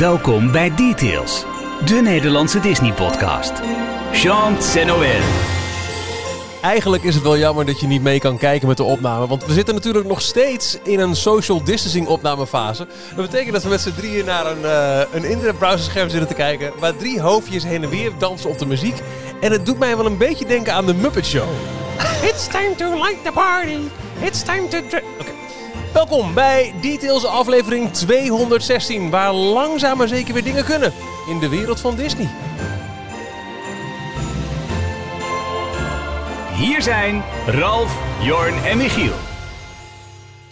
Welkom bij Details, de Nederlandse Disney-podcast. Jean Noël. Eigenlijk is het wel jammer dat je niet mee kan kijken met de opname. Want we zitten natuurlijk nog steeds in een social distancing opnamefase. Dat betekent dat we met z'n drieën naar een, uh, een internetbrowserscherm zitten te kijken. Waar drie hoofdjes heen en weer dansen op de muziek. En het doet mij wel een beetje denken aan de Muppet Show. It's time to light the party. It's time to... Oké. Welkom bij Details aflevering 216, waar langzaam maar zeker weer dingen kunnen in de wereld van Disney. Hier zijn Ralf, Jorn en Michiel.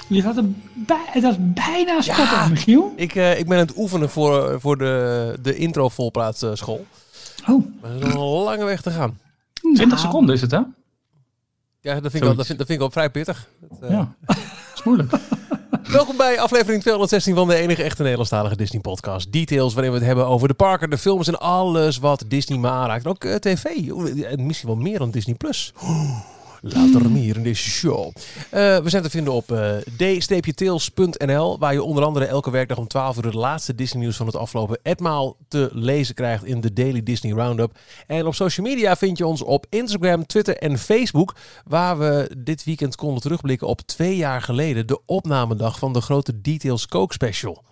Je had een bij, bijna spot Michiel. Ik, uh, ik ben aan het oefenen voor, voor de, de intro volplaatsschool. Oh. Maar er is nog een lange weg te gaan. 20 seconden is het, hè? Ja, dat vind, ik al, dat, vind, dat vind ik vrij pittig. Dat, uh, ja, moeilijk. Welkom bij aflevering 216 van de enige echte Nederlandstalige Disney podcast. Details waarin we het hebben over de parken, de films en alles wat Disney maar aanraakt. Ook uh, tv, misschien wel meer dan Disney+. Plus. Later meer in deze show. Uh, we zijn te vinden op uh, d-tails.nl, waar je onder andere elke werkdag om 12 uur het laatste Disney nieuws van het afgelopen etmaal te lezen krijgt in de Daily Disney Roundup. En op social media vind je ons op Instagram, Twitter en Facebook, waar we dit weekend konden terugblikken op twee jaar geleden, de opnamedag van de grote Details Coke Special.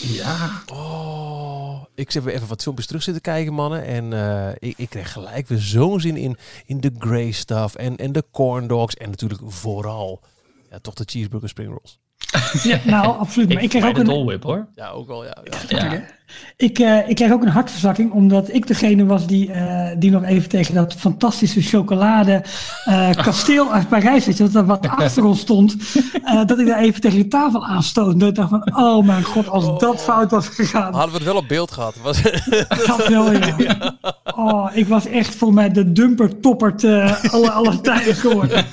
Ja. Oh, ik zit weer even wat filmpjes terug zitten kijken, mannen. En uh, ik, ik kreeg gelijk weer zo'n zin in, in de grey stuff en, en de corn dogs. En natuurlijk vooral ja, toch de cheeseburger spring rolls. Ja, nou, absoluut. Maar ik, ik kreeg ook een dolwip, hoor. Ja, ook wel, ja. ja. ja. Ik, uh, ik kreeg ook een hartverzakking, omdat ik degene was die, uh, die nog even tegen dat fantastische chocolade uh, kasteel uit Parijs, weet je, dat er wat achter ons stond, dat ik daar even tegen de tafel aanstoot. Dat ik dacht van, oh mijn god, als oh. dat fout was gegaan. Hadden we het wel op beeld gehad. Was... dat wel, ja. ja. Oh, ik was echt voor mij de dumper toppert alle, alle tijden geworden.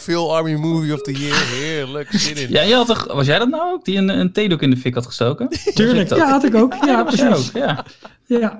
Phil Army Movie of the Year, heerlijk, zin in. Ja, je had toch, was jij dat nou ook, die een, een theedoek in de fik had gestoken? Tuurlijk, ja, had ik ook ook. Ja, precies. Ook, ja. ja.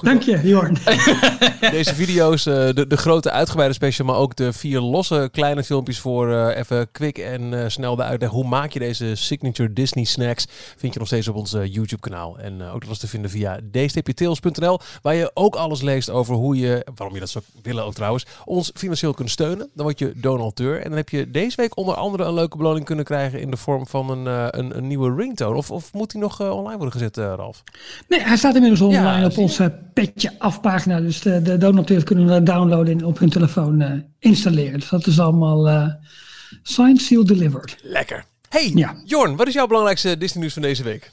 Dank je, Jorn. Deze video's, uh, de, de grote uitgebreide special, maar ook de vier losse kleine filmpjes voor uh, even quick en uh, snel de uitleg. Hoe maak je deze signature Disney snacks? Vind je nog steeds op ons YouTube kanaal. En ook dat is te vinden via d-tails.nl, waar je ook alles leest over hoe je, waarom je dat zou willen ook trouwens, ons financieel kunt steunen. Dan word je donateur. En dan heb je deze week onder andere een leuke beloning kunnen krijgen in de vorm van een, een, een, nieuwe ringtone. Of, of moet die nog online worden gezet, Ralf? Nee, hij staat inmiddels online ja, op onze petje afpagina. Dus de, de donateurs kunnen downloaden en op hun telefoon uh, installeren. Dus dat is allemaal uh, signed, sealed, delivered. Lekker. Hey, ja. Jorn, wat is jouw belangrijkste Disney nieuws van deze week?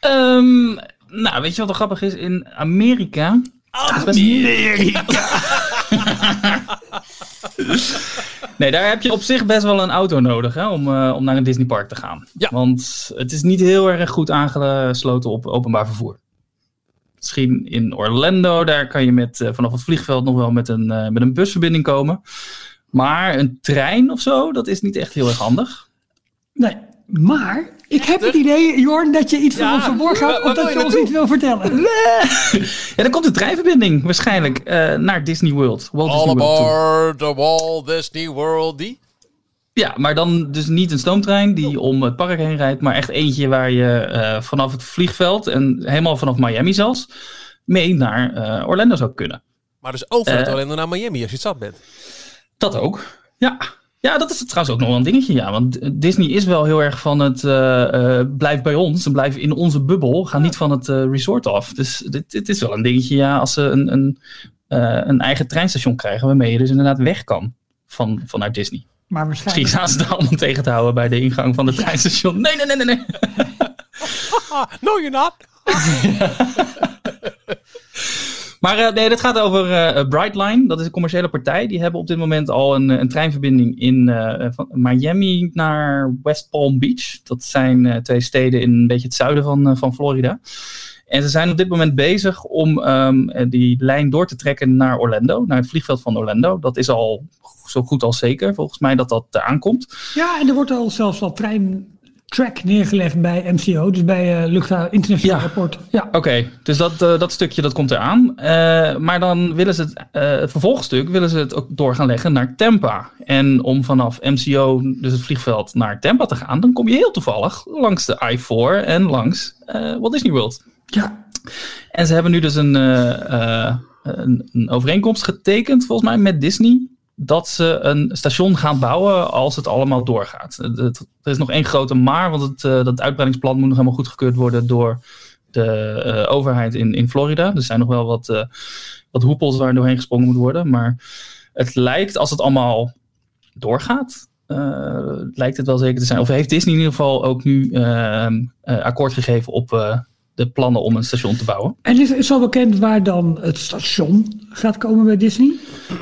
Um, nou, weet je wat er grappig is? In Amerika... Amerika! nee, daar heb je op zich best wel een auto nodig hè, om, uh, om naar een Disneypark te gaan. Ja. Want het is niet heel erg goed aangesloten op openbaar vervoer. Misschien in Orlando, daar kan je met, uh, vanaf het vliegveld nog wel met een, uh, met een busverbinding komen. Maar een trein of zo, dat is niet echt heel erg handig. Nee, maar ik heb het idee, Jorn, dat je iets ja, van ons verborgen houdt, of dat je, je ons iets wil vertellen. Nee. ja, dan komt een treinverbinding waarschijnlijk uh, naar Disney World. Walt All Disney aboard World the Walt Disney World, die? Ja, maar dan dus niet een stoomtrein die om het park heen rijdt, maar echt eentje waar je uh, vanaf het vliegveld en helemaal vanaf Miami zelfs mee naar uh, Orlando zou kunnen. Maar dus ook vanuit uh, Orlando naar Miami als je het zat bent. Dat ook, ja. Ja, dat is trouwens ook nog wel een dingetje, ja. Want Disney is wel heel erg van het blijf bij ons en blijf in onze bubbel. Ga niet van het resort af. Dus dit, dit, is wel een dingetje, ja, als ze een, een, een eigen treinstation krijgen waarmee je dus inderdaad weg kan van, vanuit Disney. Maar waarschijnlijk... Misschien staan ze daar allemaal tegen te houden bij de ingang van het treinstation. Nee, nee, nee, nee, nee. no, you're not. maar uh, nee, dit gaat over uh, Brightline. Dat is een commerciële partij. Die hebben op dit moment al een, een treinverbinding in uh, van Miami naar West Palm Beach. Dat zijn twee steden in een beetje het zuiden van, van Florida. En ze zijn op dit moment bezig om um, die lijn door te trekken naar Orlando, naar het vliegveld van Orlando. Dat is al zo goed als zeker, volgens mij, dat dat aankomt. Ja, en er wordt al zelfs al trein track neergelegd bij MCO, dus bij uh, Luchthaven Internationaal Ja. Airport. Ja. Oké, dus dat, eh, dat stukje dat komt eraan. Eh, maar dan willen ze het, eh, het vervolgstuk willen ze het ook door gaan leggen naar Tampa. En om vanaf MCO, dus het vliegveld, naar Tampa te gaan, dan kom je heel toevallig langs de I-4 en langs eh, Walt Disney World. Ja. En ze hebben nu dus een, eh, eh, een, een overeenkomst getekend, volgens mij, met Disney. Dat ze een station gaan bouwen als het allemaal doorgaat. Er is nog één grote maar, want het, eh, dat uitbreidingsplan moet nog helemaal goedgekeurd worden door de overheid in, in Florida. Er zijn nog wel wat, wat hoepels waar doorheen gesprongen moet worden. Maar het lijkt, als het allemaal doorgaat, lijkt het wel zeker te zijn. Of heeft Disney in ieder geval ook nu akkoord gegeven op de plannen om een station te bouwen. En is, is al bekend waar dan het station gaat komen bij Disney?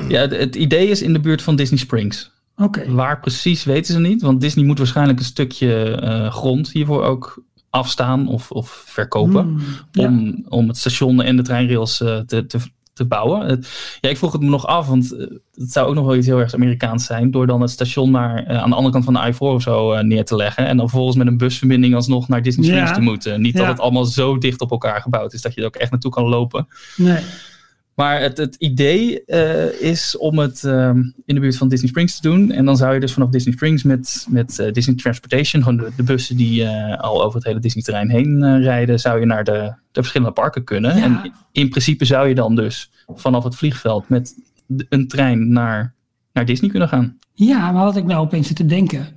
Ja, het, het idee is in de buurt van Disney Springs. Oké. Waar precies weten ze niet, want Disney moet waarschijnlijk een stukje eh, grond hiervoor ook afstaan of, of verkopen. Hmm, ja. om, om het station en de treinrails eh, te, te, te bouwen. Het- ja, ik vroeg het me nog af, want eh, het zou ook nog wel iets heel erg Amerikaans zijn. Door dan het station maar eh, aan de andere kant van de I-4 of zo eh, neer te leggen. En dan vervolgens met een busverbinding alsnog naar Disney Springs Ja. te moeten. Niet dat het allemaal zo dicht op elkaar gebouwd is dat je er ook echt naartoe kan lopen. Nee. Maar het, het idee eh, is om het ehm, in de buurt van Disney Springs te doen. En dan zou je dus vanaf Disney Springs met, met eh, Disney Transportation, gewoon de, de bussen die eh, al over het hele Disney-terrein heen rijden, zou je naar de, de verschillende parken kunnen. Ja. En in principe zou je dan dus vanaf het vliegveld met een trein naar, naar Disney kunnen gaan. Ja, maar wat ik nou opeens zit te denken.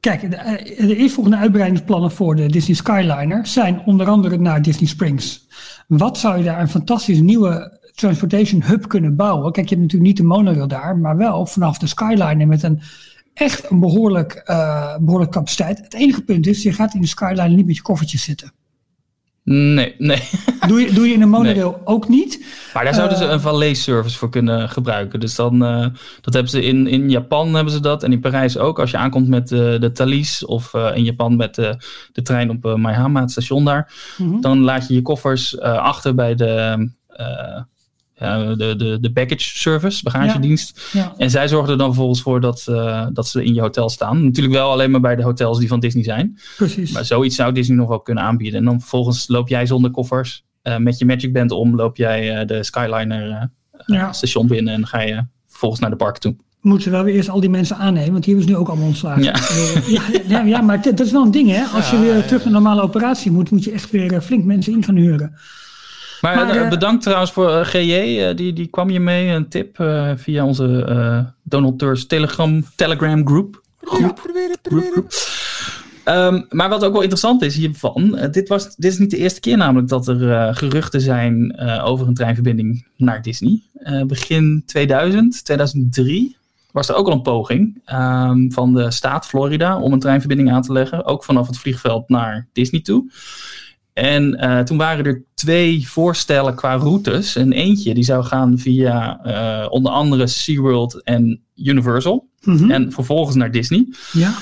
Kijk, de, de eerstvolgende uitbreidingsplannen voor de Disney Skyliner zijn onder andere naar Disney Springs. Wat zou je daar een fantastisch nieuwe transportation hub kunnen bouwen? Kijk, je hebt natuurlijk niet de monorail daar, maar wel vanaf de Skyliner met een echt een behoorlijk, eh behoorlijk capaciteit. Het enige punt is, je gaat in de Skyliner niet met je koffertjes zitten. Nee, nee. Doe je, doe je in een monorail ook niet. Maar daar zouden ze Eh. een valet service voor kunnen gebruiken. Dus dan, eh, dat hebben ze in, in Japan hebben ze dat en in Parijs ook. Als je aankomt met eh, de Thalys of in Japan met de, de trein op eh, Maihama, het station daar. Mhm. Dan laat je je koffers achter bij de, de, de, de baggage service, bagagedienst. Ja. En zij zorgen er dan vervolgens voor dat, eh, dat ze in je hotel staan. Natuurlijk wel alleen maar bij de hotels die van Disney zijn. Precies. Maar zoiets zou Disney nog wel kunnen aanbieden. En dan vervolgens loop jij zonder koffers. eh, met je Magic Band om, loop jij eh, de Skyliner eh, Ja. station binnen. En ga je vervolgens naar de park toe. moeten we wel weer eerst al die mensen aannemen, want die hebben ze nu ook allemaal ontslagen. Ja. Eh, ja, ja, ja, maar dat is wel een ding, hè? Als je weer ja. terug naar normale operatie moet, moet je echt weer eh, flink mensen in gaan huren. Maar, Maar, eh, bedankt trouwens voor eh, GJ. eh, die, die kwam je mee. Een tip eh, via onze eh, Donald Tusk Telegram, Telegram groep. Groep, groep. Ehm, maar wat ook wel interessant is hiervan. eh, dit, was, dit is niet de eerste keer namelijk dat er eh, geruchten zijn eh, over een treinverbinding naar Disney. Eh, begin 2000, 2003 was er ook al een poging ehm, van de staat Florida om een treinverbinding aan te leggen. Ook vanaf het vliegveld naar Disney toe. En eh, toen waren er twee voorstellen qua routes. En eentje die zou gaan via eh, onder andere SeaWorld en Universal. Mhm. En vervolgens naar Disney. Ja,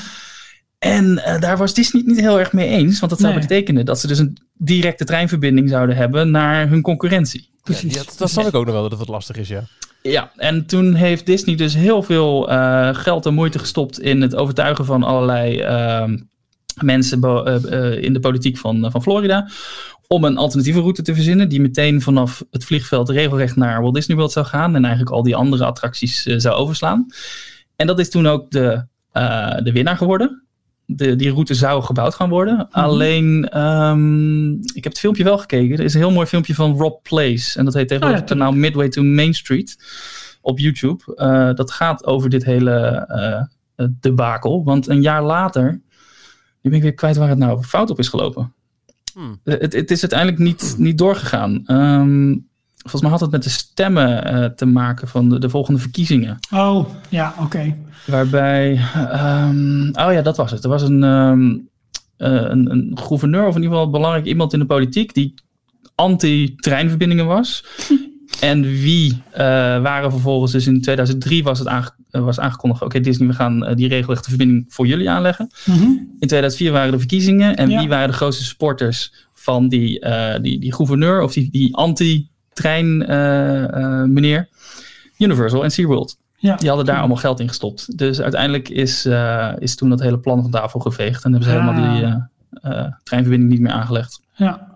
En eh, daar was Disney het niet heel erg mee eens. Want dat zou Nee. betekenen dat ze dus een directe treinverbinding zouden hebben naar hun concurrentie. precies. Ja, dat, dat snap ik ook nog wel dat het wat lastig is, ja. Ja, en toen heeft Disney dus heel veel eh, geld en moeite gestopt in het overtuigen van allerlei ehm, mensen eh, eh, in de politiek van, van Florida. Om een alternatieve route te verzinnen, die meteen vanaf het vliegveld regelrecht naar Walt Disney World zou gaan. En eigenlijk al die andere attracties eh, zou overslaan. En dat is toen ook de, eh, de winnaar geworden. De, die route zou gebouwd gaan worden. Alleen, ehm, ik heb het filmpje wel gekeken. Er is een heel mooi filmpje van Rob Place. En dat heet tegenwoordig Oh het ja, kanaal Midway to Main Street op YouTube. Eh, dat gaat over dit hele eh, eh, debakel. Want een jaar later, nu ben ik weer kwijt waar het nou fout op is gelopen. Hmm. Eh, Het, het is uiteindelijk niet, niet doorgegaan. Ehm, volgens mij had het met de stemmen eh, te maken van de, de volgende verkiezingen. Oh, ja, oké. Waarbij, ehm, oh ja, dat was het. Er was een, ehm, eh, een, een gouverneur, of in ieder geval belangrijk iemand in de politiek, die anti-treinverbindingen was. En wie eh, waren vervolgens, dus in 2003 was het aange- eh, was aangekondigd, oké Disney, we gaan eh, die regelrechte verbinding voor jullie aanleggen. Mhm. In 2004 waren de verkiezingen en Ja. wie waren de grootste supporters van die, die, die gouverneur of die, die anti-trein meneer? Universal en SeaWorld. Ja. Die hadden daar allemaal geld in gestopt. Dus uiteindelijk is, is toen dat hele plan van tafel geveegd. En hebben ze Ah. helemaal die treinverbinding niet meer aangelegd. Ja.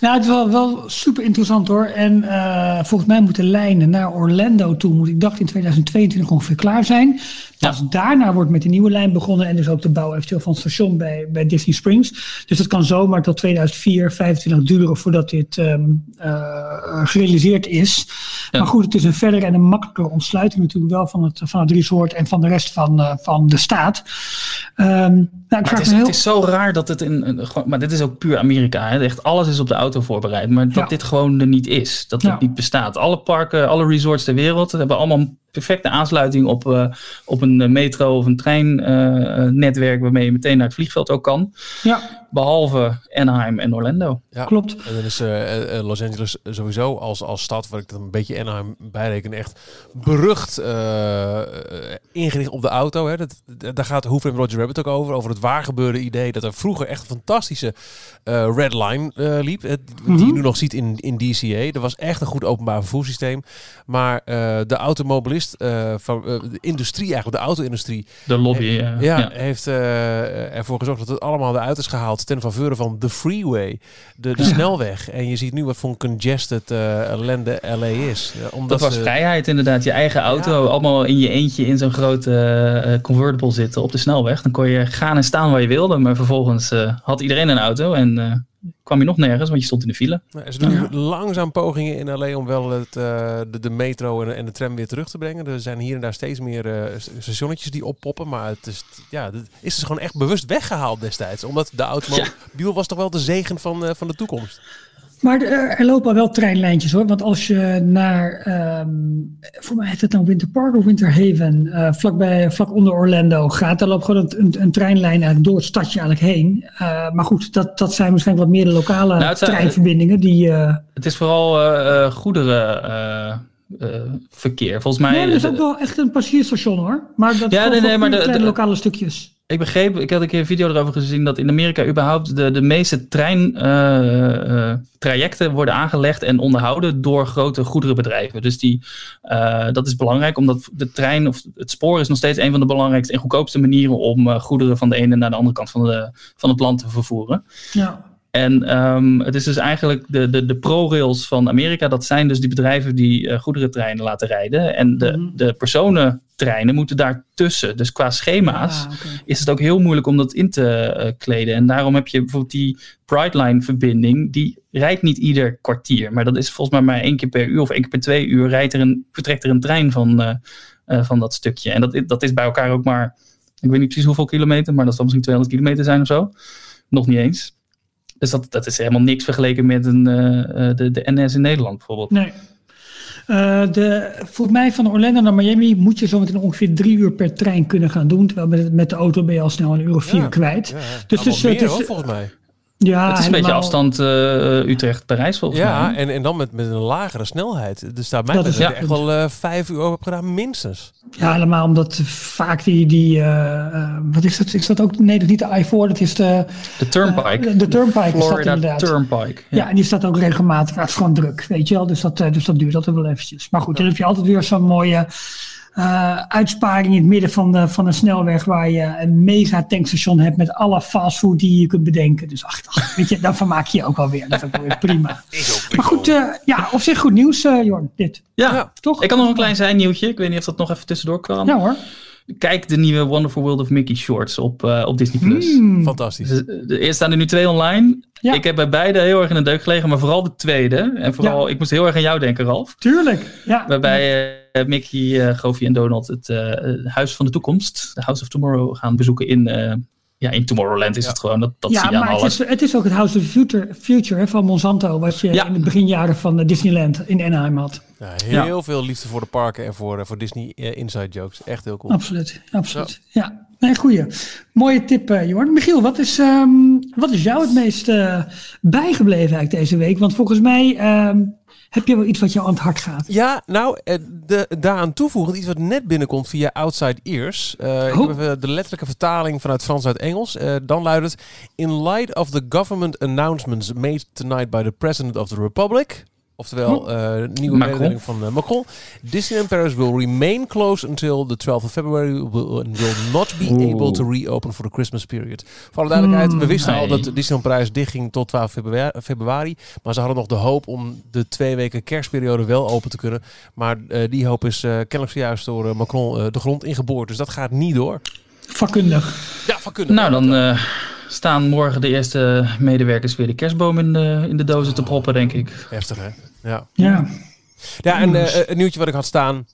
Nou, het is wel, wel super interessant hoor. En uh, volgens mij moeten lijnen naar Orlando toe, moet ik dacht in 2022 ongeveer klaar zijn. Pas ja. daarna wordt met de nieuwe lijn begonnen en dus ook de bouw eventueel van het station bij, bij Disney Springs. Dus dat kan zomaar tot 2004, 25 duren voordat dit um, uh, gerealiseerd is. Ja. Maar goed, het is een verder en een makkelijker ontsluiting natuurlijk wel van het, van het resort en van de rest van, uh, van de staat. Um, nou, ik het, is, heel... het is zo raar dat het in. Maar dit is ook puur Amerika. Hè? Echt alles is op de auto voorbereid. Maar dat ja. dit gewoon er niet is. Dat het niet bestaat. Alle parken, alle resorts ter wereld hebben allemaal perfecte aansluiting op, uh, op een metro of een treinnetwerk uh, waarmee je meteen naar het vliegveld ook kan. Ja. Behalve Anaheim en Orlando. Ja, Klopt. En dan is uh, Los Angeles sowieso als, als stad, waar ik dat een beetje Anaheim bijreken, echt berucht ingericht op de auto. Hè. Dat, daar gaat Hoover en Roger Rabbit ook over. Over het waargebeurde idee dat er vroeger echt een fantastische red line liep. die mm -hmm. je nu nog ziet in, in DCA. Dat was echt een goed openbaar vervoerssysteem. Maar de automobilist uh, van uh, de industrie, eigenlijk de auto-industrie. De lobby, he ja. ja, ja. heeft ervoor gezorgd dat het allemaal eruit is gehaald ten faveur van de freeway, de, de ja. snelweg. En je ziet nu wat voor een congested ellende LA is. omdat dat was vrijheid inderdaad. Je eigen auto, allemaal in je eentje in zo'n grote convertible zitten op de snelweg. Dan kon je gaan en staan waar je wilde, maar vervolgens had iedereen een auto en kwam je nog nergens, want je stond in de file. Nou, ze doen ja. langzaam pogingen in LA om wel het, uh, de, de, metro en, en, de tram weer terug te brengen. Er zijn hier en daar steeds meer uh, stationnetjes die oppoppen. Maar het is, ja, het is dus gewoon echt bewust weggehaald destijds. Omdat de automobiel ja. was toch wel de zegen van, uh, van de toekomst. Maar er, lopen wel treinlijntjes hoor. Want als je naar, um, voor mij heet het nou Winter Park of Winter Haven, uh, vlakbij, vlak onder Orlando gaat, daar loopt gewoon een, een, treinlijn eigenlijk door het stadje eigenlijk heen. Uh, maar goed, dat, dat zijn waarschijnlijk wat meer de lokale nou, zijn, treinverbindingen die... Uh, het is vooral goederen... Uh, verkeer. Volgens mij. Nee, er is ook wel echt een passagiersstation hoor. Maar dat ja, nee, nee, maar de, de, lokale stukjes. Ik begreep, ik had een keer een video erover gezien dat in Amerika überhaupt de, de meeste treintrajecten uh, uh, worden aangelegd en onderhouden door grote goederenbedrijven. Dus die, uh, dat is belangrijk, omdat de trein of het spoor is nog steeds een van de belangrijkste en goedkoopste manieren om goederen van de ene naar de andere kant van, de, van het land te vervoeren. Ja. En um, het is dus eigenlijk de, de, de ProRails van Amerika. Dat zijn dus die bedrijven die uh, goederentreinen laten rijden. En de, mm-hmm. de personentreinen moeten daartussen. Dus qua schema's ah, okay. is het ook heel moeilijk om dat in te uh, kleden. En daarom heb je bijvoorbeeld die Brightline verbinding. Die rijdt niet ieder kwartier. Maar dat is volgens mij maar één keer per uur of één keer per twee uur rijdt er een, vertrekt er een trein van, uh, van dat stukje. En dat, dat is bij elkaar ook maar, ik weet niet precies hoeveel kilometer. Maar dat zal misschien 200 kilometer zijn of zo. Nog niet eens. Dus dat, dat is helemaal niks vergeleken met een, de, de NS in Nederland bijvoorbeeld. Nee. Uh, de, volgens mij van Orlando naar Miami moet je zometeen ongeveer drie uur per trein kunnen gaan doen. Terwijl met, met de auto ben je al snel een uur of vier ja, kwijt. Ja, dus dus, het meer, is, hoor, volgens mij. Ja, het is een beetje afstand uh, Utrecht-Parijs volgens ja, mij. En, en dan met, met een lagere snelheid. Dus daar mij dat is ja. echt wel uh, vijf uur over heb gedaan, minstens. Ja, helemaal omdat vaak die, die uh, wat is dat? Is dat ook, nee, dat is niet de I-4, dat is de... De Turnpike. de, de Turnpike Florida is dat inderdaad. Turnpike. Ja. ja. en die staat ook regelmatig, het is gewoon druk, weet je wel. Dus dat, dus dat duurt altijd wel eventjes. Maar goed, dan heb je altijd weer zo'n mooie... Uh, uitsparing in het midden van, de, van een snelweg waar je een mega tankstation hebt met alle fastfood die je kunt bedenken. Dus ach, ach weet je, dan vermaak je je ook wel weer. Dat is ook weer prima. maar goed, uh, ja, op zich goed nieuws, uh, Jorn, dit. Ja, ja, toch? Ik had nog een klein zijnieuwtje. Ik weet niet of dat nog even tussendoor kwam. Ja hoor. Kijk de nieuwe Wonderful World of Mickey shorts op, uh, op Disney+. Plus. Hmm. Fantastisch. Dus, er staan er nu twee online. Ja. Ik heb bij beide heel erg in de deuk gelegen, maar vooral de tweede. En vooral, Ja. ik moest heel erg aan jou denken, Ralf. Tuurlijk, ja. Waarbij uh, Mickey, uh, Goofy en Donald het uh, Huis van de Toekomst, de House of Tomorrow, gaan bezoeken in, uh, ja, in Tomorrowland. Is Ja. het gewoon. Dat, dat ja, zie je aan maar het alles. is, het is ook het House of the Future, future hè, van Monsanto, wat je Ja. in de beginjaren van eh, Disneyland in Anaheim had. Ja, heel veel liefde voor de parken en voor, eh, voor Disney eh, Inside Jokes. Echt heel cool. Absoluut, absoluut. Ja, nee, goeie. Mooie tip, eh Jorn. Michiel, wat is, ehm, wat is jou het meest eh, bijgebleven eigenlijk deze week? Want volgens mij ehm, heb je wel iets wat jou aan het hart gaat. Ja, nou, eh, de, daaraan toevoegend iets wat net binnenkomt via Outside Ears. Eh, Ik Oh. heb even de letterlijke vertaling vanuit Frans uit Engels. Eh, dan luidt het... In light of the government announcements made tonight by the President of the Republic... Oftewel, uh, nieuwe mededeling van uh, Macron. Disneyland Paris will remain closed until the 12th of February. Will, will not be able to reopen for the Christmas period. Voor alle duidelijkheid, we Hmm, wisten al dat Disneyland Parijs dichtging tot 12 februari, februari. Maar ze hadden nog de hoop om de twee weken kerstperiode wel open te kunnen. Maar eh, die hoop is eh, kennelijk zojuist door eh, Macron eh, de grond ingeboord. Dus dat gaat niet door. Vakkundig. Ja, van kunnen. Nou, dan eh, staan morgen de eerste medewerkers weer de kerstboom in de, in de dozen te proppen, denk ik. Heftig, hè? Ja. Ja. Ja, en eh, een nieuwtje wat ik had staan.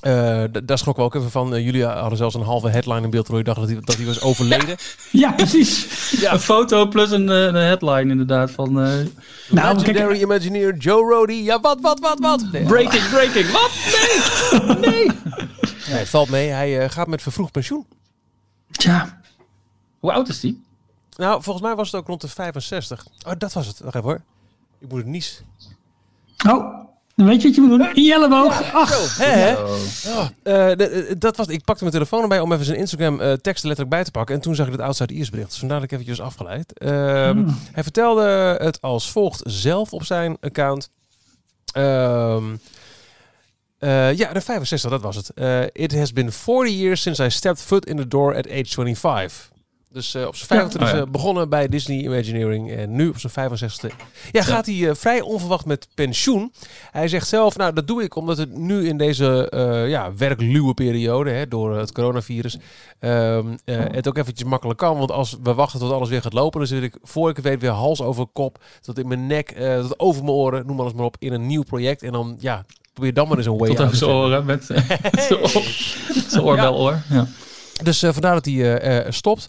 eh, daar schrok we ook even van. Eh, jullie hadden zelfs een halve headline in beeld je dacht dat hij, dat hij was overleden. ja, precies. Een foto plus een, een headline inderdaad van eh, Nou, Legendary kijk, Imagineer Joe Rody. Ja, wat, wat, wat, wat? Nee, breaking, breaking. Wat? Nee! Nee! nee, het valt mee. Hij gaat met vervroegd pensioen. tja. Hoe oud is die? Nou, volgens mij was het ook rond de 65. Oh, dat was het. Wacht even hoor. Ik moet het nies. Oh, dan weet je wat je moet doen. In je elleboog. Ach, Hè, hè? Eh, eh, dat was, ik pakte mijn telefoon erbij om even zijn Instagram eh tekst letterlijk bij te pakken. En toen zag ik het Outside Ears bericht. Dus vandaar dat ik eventjes afgeleid. Hmm. Hij vertelde het als volgt zelf op zijn account. Ehm, eh, ja, de 65, dat was het. It has been 40 years since I stepped foot in the door at age 25. Dus eh, op zijn 25 Oh ja. begonnen bij Disney Imagineering en nu op zijn 65 ja, gaat hij eh, vrij onverwacht met pensioen. Hij zegt zelf, nou dat doe ik omdat het nu in deze eh ja, werkluwe periode hè, door het coronavirus ehm, eh, het ook eventjes makkelijk kan. Want als we wachten tot alles weer gaat lopen, dan zit ik voor ik weet weer hals over kop, tot in mijn nek, tot over mijn oren, noem alles maar op, in een nieuw project. En dan ja, probeer dan maar eens een way Tot out over te zijn vinden. oren met zijn oor- zijn oorbel-oor. Ja. Dus vandaar dat hij stopt.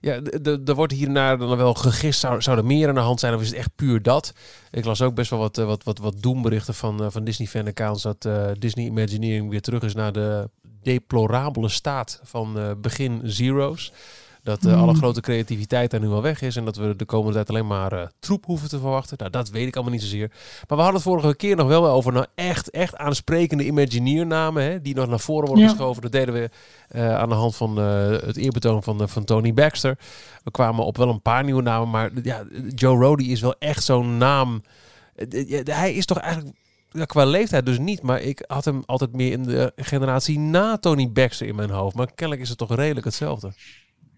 Ja, er wordt hier en daar dan wel gegist. Zou, er meer aan de hand zijn of is het echt puur dat? Ik las ook best wel wat, eh, wat, wat, wat doemberichten van, eh, van Disney-fan-accounts... dat eh, Disney Imagineering weer terug is naar de deplorabele staat van begin Zero's. Dat eh, alle grote creativiteit daar nu al weg is... en dat we de komende tijd alleen maar eh, troep hoeven te verwachten. Nou, dat weet ik allemaal niet zozeer. Maar we hadden het vorige keer nog wel over nou, echt, echt aansprekende Imagineer-namen... Hè, die nog naar voren worden Ja. geschoven. Dat deden we eh, aan de hand van het eerbetoon van, van Tony Baxter. We kwamen op wel een paar nieuwe namen, maar ja, Joe Rody is wel echt zo'n naam. Hij is toch eigenlijk ja, qua leeftijd dus niet, maar ik had hem altijd meer in de generatie na Tony Baxter in mijn hoofd. Maar kennelijk is het toch redelijk hetzelfde.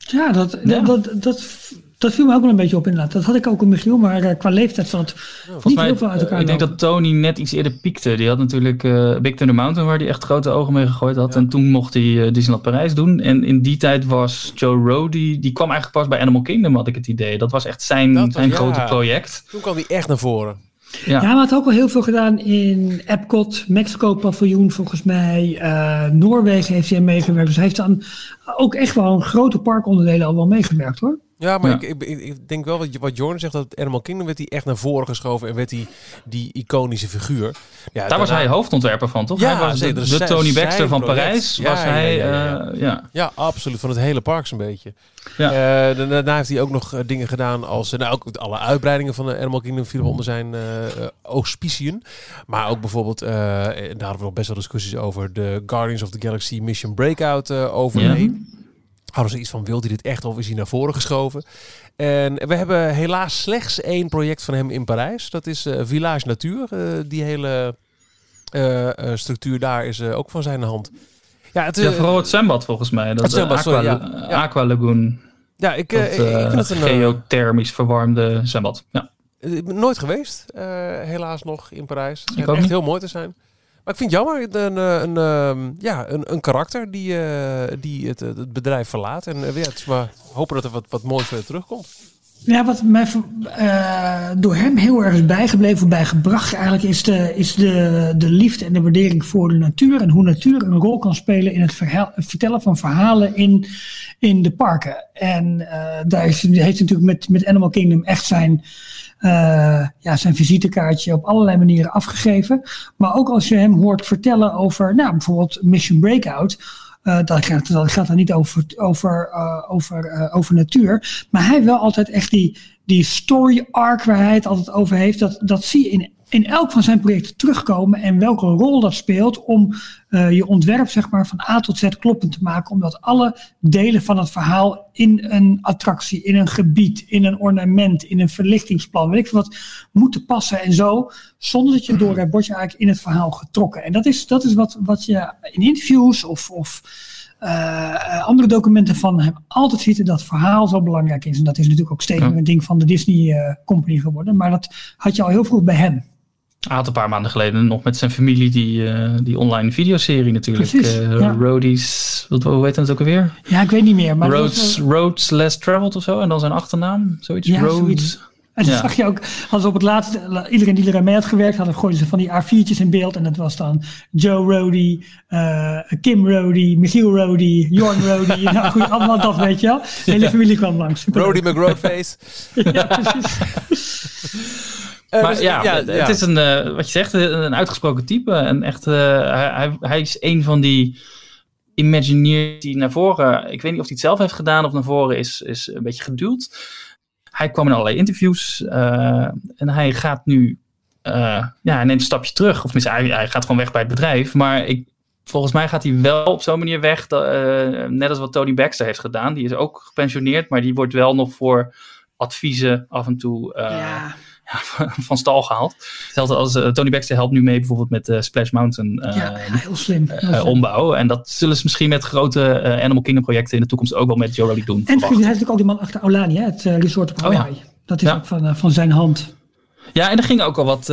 Ja, dat, Ja. Dat, dat, dat, dat viel me ook wel een beetje op inderdaad. Dat had ik ook in Michiel, maar eh, qua leeftijd zat het Volgens niet mij, heel veel uit elkaar eh, ik denk dat Tony net iets eerder piekte. Die had natuurlijk eh Big Thunder Mountain, waar hij echt grote ogen mee gegooid had. Ja. En toen mocht hij eh, Disneyland Parijs doen. En in die tijd was Joe Rody, die kwam eigenlijk pas bij Animal Kingdom, had ik het idee. Dat was echt zijn, zijn ja. grote project. Toen kwam hij echt naar voren. Ja. Maar had ook wel heel veel gedaan in Epcot, Mexico paviljoen volgens mij. eh, Noorwegen heeft hij meegewerkt. Dus hij heeft dan ook echt wel een grote parkonderdelen al wel meegewerkt hoor. Ja, maar Ja. Ik, ik, denk wel wat, wat Jordan zegt, dat Animal Kingdom werd hij echt naar voren geschoven en werd hij die iconische figuur. Ja, Daar was hij hoofdontwerper van, toch? Ja, hij was de, Dat zijn- Tony Baxter van project. Parijs. Ja, was ja, hij, ja, ja, ja. eh, ja. Ja, absoluut. Van het hele park zo'n beetje. Ja. Eh, da- daarna heeft hij ook nog eh, dingen gedaan als... nou, ook alle uitbreidingen van de Animal Kingdom vielen onder zijn eh, auspiciën. Maar ook bijvoorbeeld... en daar hadden we nog best wel discussies over... de Guardians of the Galaxy Mission Breakout overlay. Hadden ze iets van, wil hij dit echt of is hij naar voren geschoven? En we hebben helaas slechts één project van hem in Parijs. Dat is eh, Village Natuur. Eh, die hele eh, structuur daar is ook van zijn hand. Ja, het, Ja, vooral het zwembad volgens mij. Dat Het zwembad, Aqua, sorry, ja. Ja. Aqua Lagoon. ja, ik, Dat ik vind het een... geothermisch verwarmde zwembad. Ja. Nooit geweest, helaas nog in Parijs. Het schijnt echt niet. heel mooi te zijn. Ik vind het jammer, een, eh, een, ehm, ja, een, een karakter die, eh, die het, het bedrijf verlaat. En is maar hopen dat er wat, wat moois weer terugkomt. Ja, wat mij door hem heel erg is bijgebleven, bijgebracht eigenlijk, is, de, is de, de liefde en de waardering voor de natuur. En hoe natuur een rol kan spelen in het, vertellen van verhalen in, in de parken. En daar is, heeft natuurlijk met, met Animal Kingdom echt zijn, ja, zijn visitekaartje op allerlei manieren afgegeven. Maar ook als je hem hoort vertellen over nou, bijvoorbeeld Mission Breakout. eh, dat, gaat, dat gaat dan niet over, over, eh, over, eh, over natuur. Maar hij wel altijd echt die, die story arc waar hij het altijd over heeft. Dat, dat zie je in in elk van zijn projecten terugkomen en welke rol dat speelt om uh, je ontwerp zeg maar, van A tot Z kloppend te maken. Omdat alle delen van het verhaal in een attractie, in een gebied, in een ornament, in een verlichtingsplan, weet ik wat, moeten passen en zo. Zonder dat je door word je eigenlijk in het verhaal getrokken. En dat is, dat is wat, wat je in interviews of, of uh, andere documenten van hem altijd ziet dat verhaal zo belangrijk is. En dat is natuurlijk ook steeds een ding van de Disney uh, Company geworden. Maar dat had je al heel vroeg bij hem. Hij had een paar maanden geleden nog met zijn familie die, uh, die online videoserie natuurlijk. Precies, ja. Roadies, wat, hoe heet dat ook alweer? Ja, ik weet niet meer. Maar Roads, was, Roads Less Traveled of zo. En dan zijn achternaam, zoiets. Ja, Roads. zoiets. En dan Ja. zag je ook, als op het laatste, iedereen die eraan mee had gewerkt, hadden gooiden ze van die A4'tjes in beeld. En dat was dan Joe Rody, eh, Kim Rody, Michiel Rody, Jorn Rody. nou goed, allemaal dat weet je wel. De hele familie kwam langs. Brody McGroatface. ja, precies. Eh, Maar dus, ja, het is een, eh, wat je zegt, een een uitgesproken type. En echt, hij, hij, hij is een van die Imagineers die naar voren, ik weet niet of hij het zelf heeft gedaan of naar voren is, is een beetje geduwd. Hij kwam in allerlei interviews eh, en hij gaat nu, eh, ja, neemt een stapje terug. Of hij, hij gaat gewoon weg bij het bedrijf. Maar ik, volgens mij gaat hij wel op zo'n manier weg, eh, net als wat Tony Baxter heeft gedaan. Die is ook gepensioneerd, maar die wordt wel nog voor adviezen af en toe ja. van stal gehaald. Hetzelfde als eh, Tony Baxter helpt nu mee bijvoorbeeld met eh, Splash Mountain eh, ja, heel slim. Heel slim. ombouw. En dat zullen ze misschien met grote Animal Kingdom projecten in de toekomst ook wel met Joe doen. En hij is natuurlijk ook die man achter Aulani, hè, het resort op Oh ja. Hawaii. Dat is Ja. ook van, van zijn hand. Ja, en er gingen ook al wat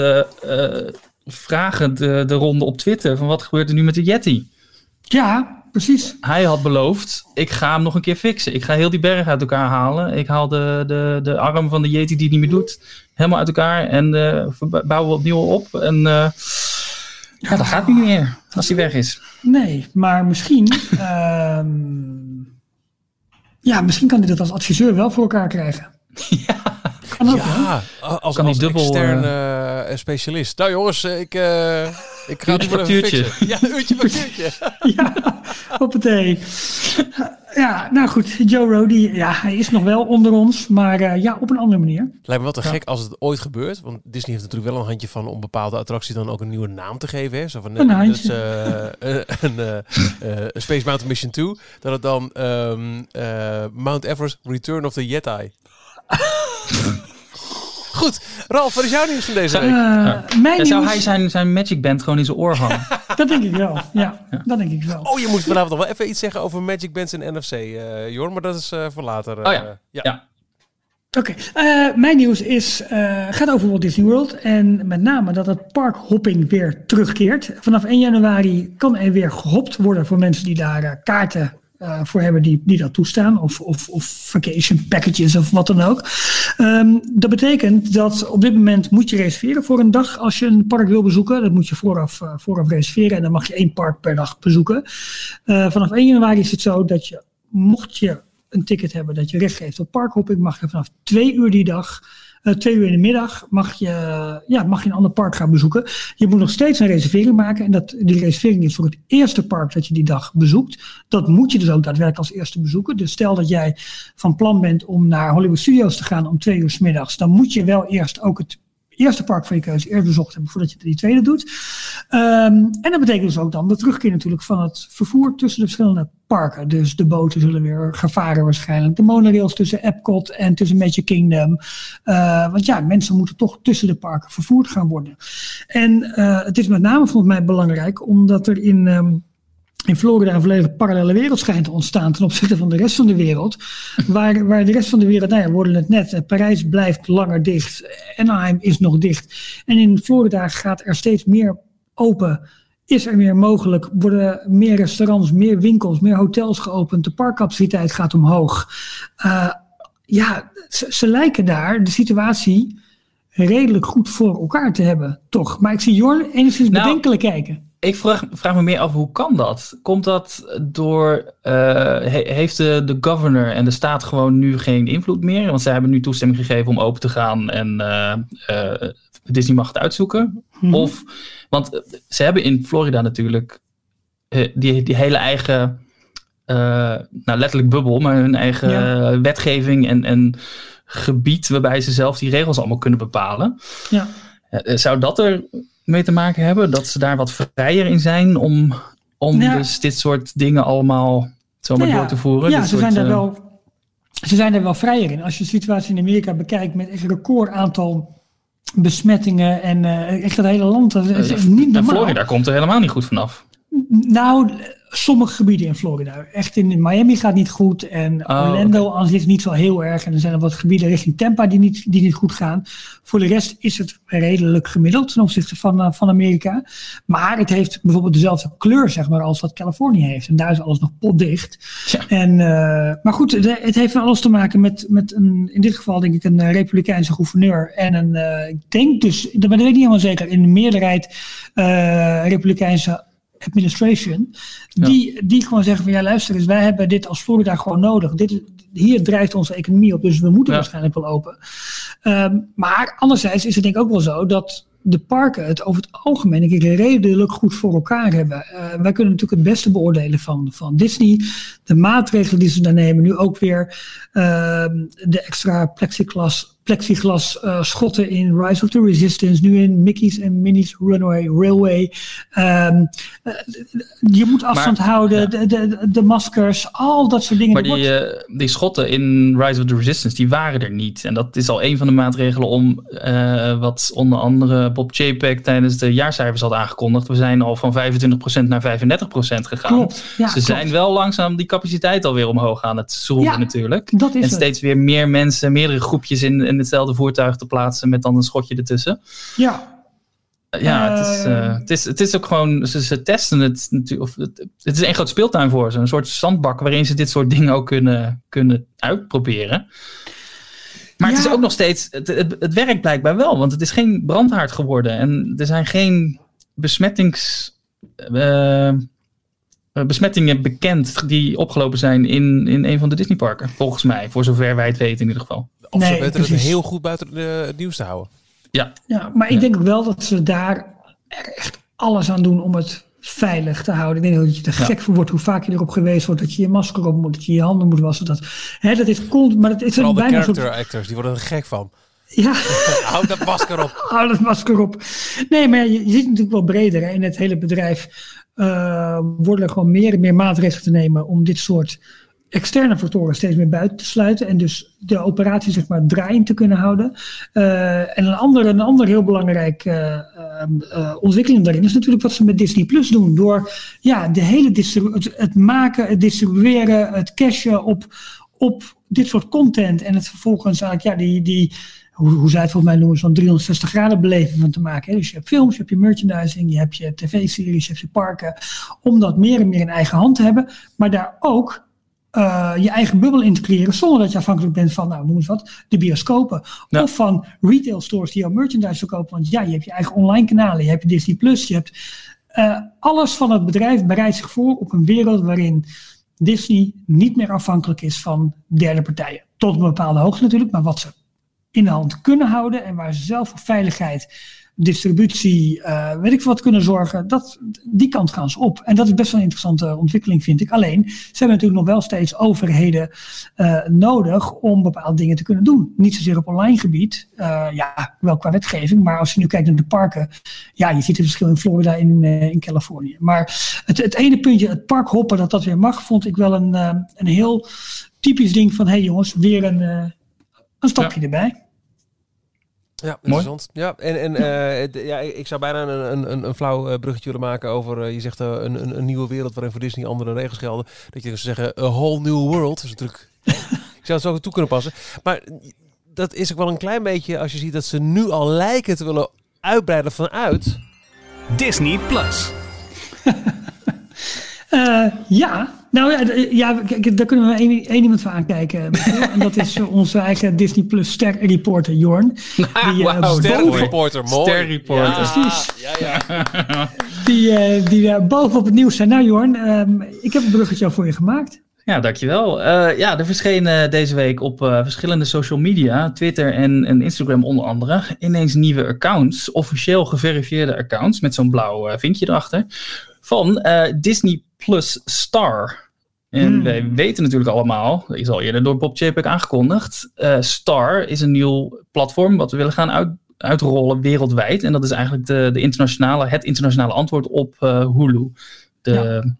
vragen de, de ronde op Twitter van wat gebeurt er nu met de Yeti? Ja, precies. Hij had beloofd, ik ga hem nog een keer fixen. Ik ga heel die berg uit elkaar halen. Ik haal de, de, de arm van de Yeti die het niet meer doet helemaal uit elkaar en eh, bouwen we opnieuw op. En eh, ja, dat gaat niet meer als hij weg is. Nee, maar misschien. ehm, ja, misschien kan hij dat als adviseur wel voor elkaar krijgen. Ja. Kan ook, hè? Ja, als, Kan als dubbel, extern eh, specialist. Nou jongens, ik, eh ik ga het even factuurtje. fixen. Ja, een uurtje factuurtje. Ja, hoppatee. Ja, nou goed, Joe Rody, ja, hij is nog wel onder ons, maar eh, ja, op een andere manier. Lijkt me wel te gek als het ooit gebeurt. Want Disney heeft natuurlijk wel een handje van om bepaalde attracties dan ook een nieuwe naam te geven. Hè? Zo van, Een dus, eh, een, Space Mountain Mission 2. Dat het dan ehm, eh, Mount Everest Return of the Yeti. Goed, Ralf, wat is jouw nieuws van deze Eh, week? Mijn Ja, zou nieuws, hij zijn, zijn Magic Band gewoon in zijn oor hangen? dat denk ik wel. Ja, dat denk ik wel. Oh, je moet vanavond nog wel even iets zeggen over Magic Bands en NFC, eh Jorn. Maar dat is eh, voor later. eh, Oh ja. Ja. Oké, eh, mijn nieuws is, eh, gaat over Walt Disney World. En met name dat het parkhopping weer terugkeert. Vanaf 1 januari kan er weer gehopt worden voor mensen die daar kaarten eh, voor hebben die, die dat toestaan. Of, of, of vacation packages of wat dan ook. Ehm, dat betekent dat op dit moment moet je reserveren voor een dag als je een park wil bezoeken. Dat moet je vooraf, eh, vooraf reserveren en dan mag je één park per dag bezoeken. Eh, vanaf 1 januari is het zo dat je, mocht je een ticket hebben dat je recht geeft op parkhopping, mag je vanaf twee uur die dag, twee uur in de middag, mag je, ja, mag je een ander park gaan bezoeken. Je moet nog steeds een reservering maken en dat, die reservering is voor het eerste park dat je die dag bezoekt. Dat moet je dus ook daadwerkelijk als eerste bezoeken. Dus stel dat jij van plan bent om naar Hollywood Studios te gaan om twee uur 's middags, dan moet je wel eerst ook het eerste park van je keuze eerst bezocht hebben voordat je die tweede doet. Ehm, en dat betekent dus ook dan de terugkeer natuurlijk van het vervoer tussen de verschillende parken. Dus de boten zullen weer gevaren waarschijnlijk. De monorails tussen Epcot en tussen Magic Kingdom. Eh, want ja, mensen moeten toch tussen de parken vervoerd gaan worden. En eh, het is met name volgens mij belangrijk omdat er in... ehm, in Florida een volledig parallele wereld schijnt te ontstaan ten opzichte van de rest van de wereld. Waar, waar de rest van de wereld, nou ja, we hoorden het net, eh, Parijs blijft langer dicht, Anaheim is nog dicht. En in Florida gaat er steeds meer open. Is er meer mogelijk? Worden meer restaurants, meer winkels, meer hotels geopend? De parkcapaciteit gaat omhoog. Eh, ja, ze, ze lijken daar de situatie redelijk goed voor elkaar te hebben, toch? Maar ik zie Jorn enigszins Nou, bedenkelijk kijken. Ik vraag, vraag me meer af, hoe kan dat? Komt dat door, eh, he- heeft de, de governor en de staat gewoon nu geen invloed meer? Want zij hebben nu toestemming gegeven om open te gaan en eh, eh, Disney mag het uitzoeken. Mhm. Of, want ze hebben in Florida natuurlijk die, die hele eigen, nou letterlijk bubbel, maar hun eigen Ja. wetgeving en, en gebied waarbij ze zelf die regels allemaal kunnen bepalen. Ja. zou dat er mee te maken hebben? Dat ze daar wat vrijer in zijn om, om dus dit soort dingen allemaal zomaar Nou ja, door te voeren? Ja, Dit ze soort, zijn, daar eh, wel, ze zijn er wel vrijer in. Als je de situatie in Amerika bekijkt met echt een record aantal besmettingen en eh, echt het hele land, dat is echt niet en normaal. Florida komt er helemaal niet goed vanaf. Nou, sommige gebieden in Florida. Echt in Miami gaat niet goed. En Oh, Orlando aan zich niet zo heel erg. En er zijn er wat gebieden richting Tampa die niet, die niet goed gaan. Voor de rest is het redelijk gemiddeld ten opzichte van, eh, van Amerika. Maar het heeft bijvoorbeeld dezelfde kleur zeg maar, als wat Californië heeft. En daar is alles nog potdicht. Ja. En, eh, maar goed, de- het heeft van alles te maken met, met een, in dit geval denk ik een eh, republikeinse gouverneur. En een, ik denk dus, dat weet ik niet helemaal zeker, in de meerderheid republikeinse administration. Die, die gewoon zeggen van ja luister eens, wij hebben dit als Florida gewoon nodig. Dit, hier drijft onze economie op, dus we moeten Ja. waarschijnlijk wel open. Ehm, maar anderzijds is het denk ik ook wel zo dat de parken het over het algemeen denk ik, redelijk goed voor elkaar hebben. Eh, wij kunnen natuurlijk het beste beoordelen van, van Disney. De maatregelen die ze daar nemen, nu ook weer ehm, de extra plexiglas, plexiglas eh, schotten in Rise of the Resistance, nu in Mickey's en Minnie's Runaway Railway. Ehm, eh, je moet afstand houden, ja. de, de, de maskers, al dat soort dingen. Maar die, eh, die schotten in Rise of the Resistance, die waren er niet. En dat is al een van de maatregelen om wat onder andere Bob Chapek tijdens de jaarcijfers had aangekondigd. We zijn al van 25% naar 35% gegaan. Klopt, ja, Ze klopt. zijn wel langzaam die capaciteit alweer omhoog aan het schroeven Ja, natuurlijk. dat is En het. steeds weer meer mensen, meerdere groepjes in, in hetzelfde voertuig te plaatsen met dan een schotje ertussen. Ja, Ja, het, is, eh, Eh. het, is, het is ook gewoon, ze, ze testen het natuurlijk. Of het, het is een groot speeltuin voor ze. Een soort zandbak waarin ze dit soort dingen ook kunnen, kunnen uitproberen. Maar het is ook nog steeds, het, het, het werkt blijkbaar wel, want het is geen brandhaard geworden. En er zijn geen besmettings, eh, eh, besmettingen bekend die opgelopen zijn in, in een van de Disneyparken. Volgens mij, voor zover wij het weten in ieder geval. Of ze weten het heel goed buiten de- het nieuws te houden. Ja, ja maar ik denk ook wel dat ze daar echt alles aan doen om het veilig te houden. Ik denk dat je er Ja. gek voor wordt hoe vaak je erop geweest wordt dat je je masker op moet, dat je je handen moet wassen. Dat, hè, dat is cool, maar het is Vooral een de character soort... actors, die worden er gek van. Ja, Houd dat masker op. hou dat masker op. Nee, maar je, je ziet natuurlijk wel breder. Hè. In het hele bedrijf eh, worden er gewoon meer en meer maatregelen te nemen om dit soort externe factoren steeds meer buiten te sluiten. En dus de operatie zeg maar draaiend te kunnen houden. Eh, en een andere, een ander heel belangrijk eh, ehm, eh, ontwikkeling daarin is natuurlijk wat ze met Disney Plus doen. Door ja, de hele het, het maken, het distribueren, het cashen op, op dit soort content. En het vervolgens eigenlijk, ja, die, die hoe, hoe zij het volgens mij noemen, zo'n 360 graden beleving van te maken. Dus je hebt films, je hebt je merchandising, je hebt je tv-series, je hebt je parken. Om dat meer en meer in eigen hand te hebben. Maar daar ook eh, je eigen bubbel in te creëren. Zonder dat je afhankelijk bent van, nou noem eens wat, de bioscopen. Ja. Of van retail stores die jouw merchandise verkopen. Want ja, je hebt je eigen online kanalen, je hebt Disney+. Plus, je hebt eh, alles van het bedrijf bereidt zich voor op een wereld waarin Disney niet meer afhankelijk is van derde partijen. Tot een bepaalde hoogte natuurlijk, maar wat ze in de hand kunnen houden en waar ze zelf voor veiligheid, distributie, eh, weet ik veel wat kunnen zorgen, dat, die kant gaan ze op. En dat is best wel een interessante ontwikkeling, vind ik. Alleen, ze hebben natuurlijk nog wel steeds overheden eh, nodig om bepaalde dingen te kunnen doen. Niet zozeer op online gebied, eh, ja, wel qua wetgeving, maar als je nu kijkt naar de parken, ja, je ziet het verschil in Florida en in, in Californië. Maar het, het ene puntje, het parkhoppen, dat dat weer mag, vond ik wel een, een heel typisch ding van, hé hey jongens, weer een, een stapje erbij. Ja, interessant. Ja, en, en eh, ja, ik zou bijna een, een, een, flauw eh, bruggetje willen maken over, eh, je zegt een, een, een nieuwe wereld waarin voor Disney andere regels gelden. Dat je dus zeggen, a whole new world. Dat is natuurlijk, ik zou het zo toe kunnen passen. Maar dat is ook wel een klein beetje, als je ziet dat ze nu al lijken te willen uitbreiden vanuit. Disney Plus. Eh, ja, nou ja, d- ja, daar kunnen we één, één iemand van aankijken. En dat is eh, onze eigen Disney Plus ster reporter Jorn. Die, eh, Wauw, boven- Sterrenreporter, mooi. Sterrenreporter. Ja, Precies. Ja, ja. Die, eh, die daar bovenop het nieuws zijn. Nou Jorn, ehm, ik heb een bruggetje al voor je gemaakt. Ja, dankjewel. Eh ja, er verscheen eh, deze week op eh, verschillende social media, Twitter en, en Instagram onder andere, ineens nieuwe accounts, officieel geverifieerde accounts met zo'n blauw eh, vinkje erachter, van eh, Disney Plus Star. En Hmm. wij weten natuurlijk allemaal, is al eerder door Bob Chapek aangekondigd, eh, Star is een nieuw platform wat we willen gaan uitrollen wereldwijd. En dat is eigenlijk de, de internationale, het internationale antwoord op Hulu. De,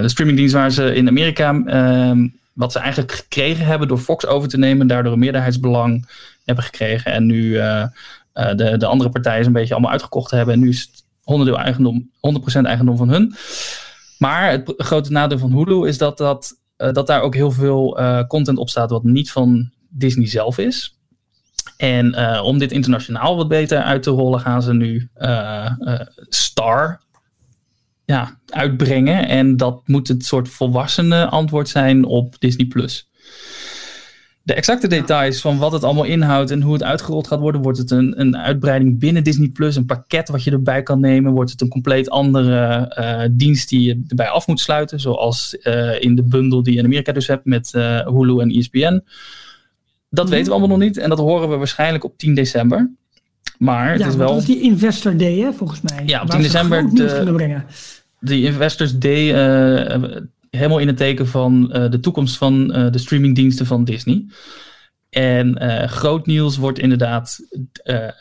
de streamingdienst waar ze in Amerika, ehm, wat ze eigenlijk gekregen hebben door Fox over te nemen, daardoor een meerderheidsbelang hebben gekregen. En nu de, de andere partijen een beetje allemaal uitgekocht hebben. En nu is het onderdeel eigendom, 100% eigendom van hun. Maar het grote nadeel van Hulu is dat, dat, uh, dat daar ook heel veel uh, content op staat wat niet van Disney zelf is. En uh, om dit internationaal wat beter uit te rollen, gaan ze nu Star ja, uitbrengen. En dat moet het soort volwassene antwoord zijn op Disney Plus de exacte details van wat het allemaal inhoudt en hoe het uitgerold gaat worden, wordt het een, een uitbreiding binnen Disney Plus, een pakket wat je erbij kan nemen, wordt het een compleet andere uh, dienst die je erbij af moet sluiten, zoals uh, in de bundel die je in Amerika dus hebt met uh, Hulu en ESPN. Dat mm weten we allemaal nog niet en dat horen we waarschijnlijk op 10 december. Maar het ja, is wel. Dat is die Investor Day, hè, volgens mij. Ja, op 10 december. De, de Investors Day helemaal in het teken van uh, de toekomst van uh, de streamingdiensten van Disney. En uh, groot nieuws wordt inderdaad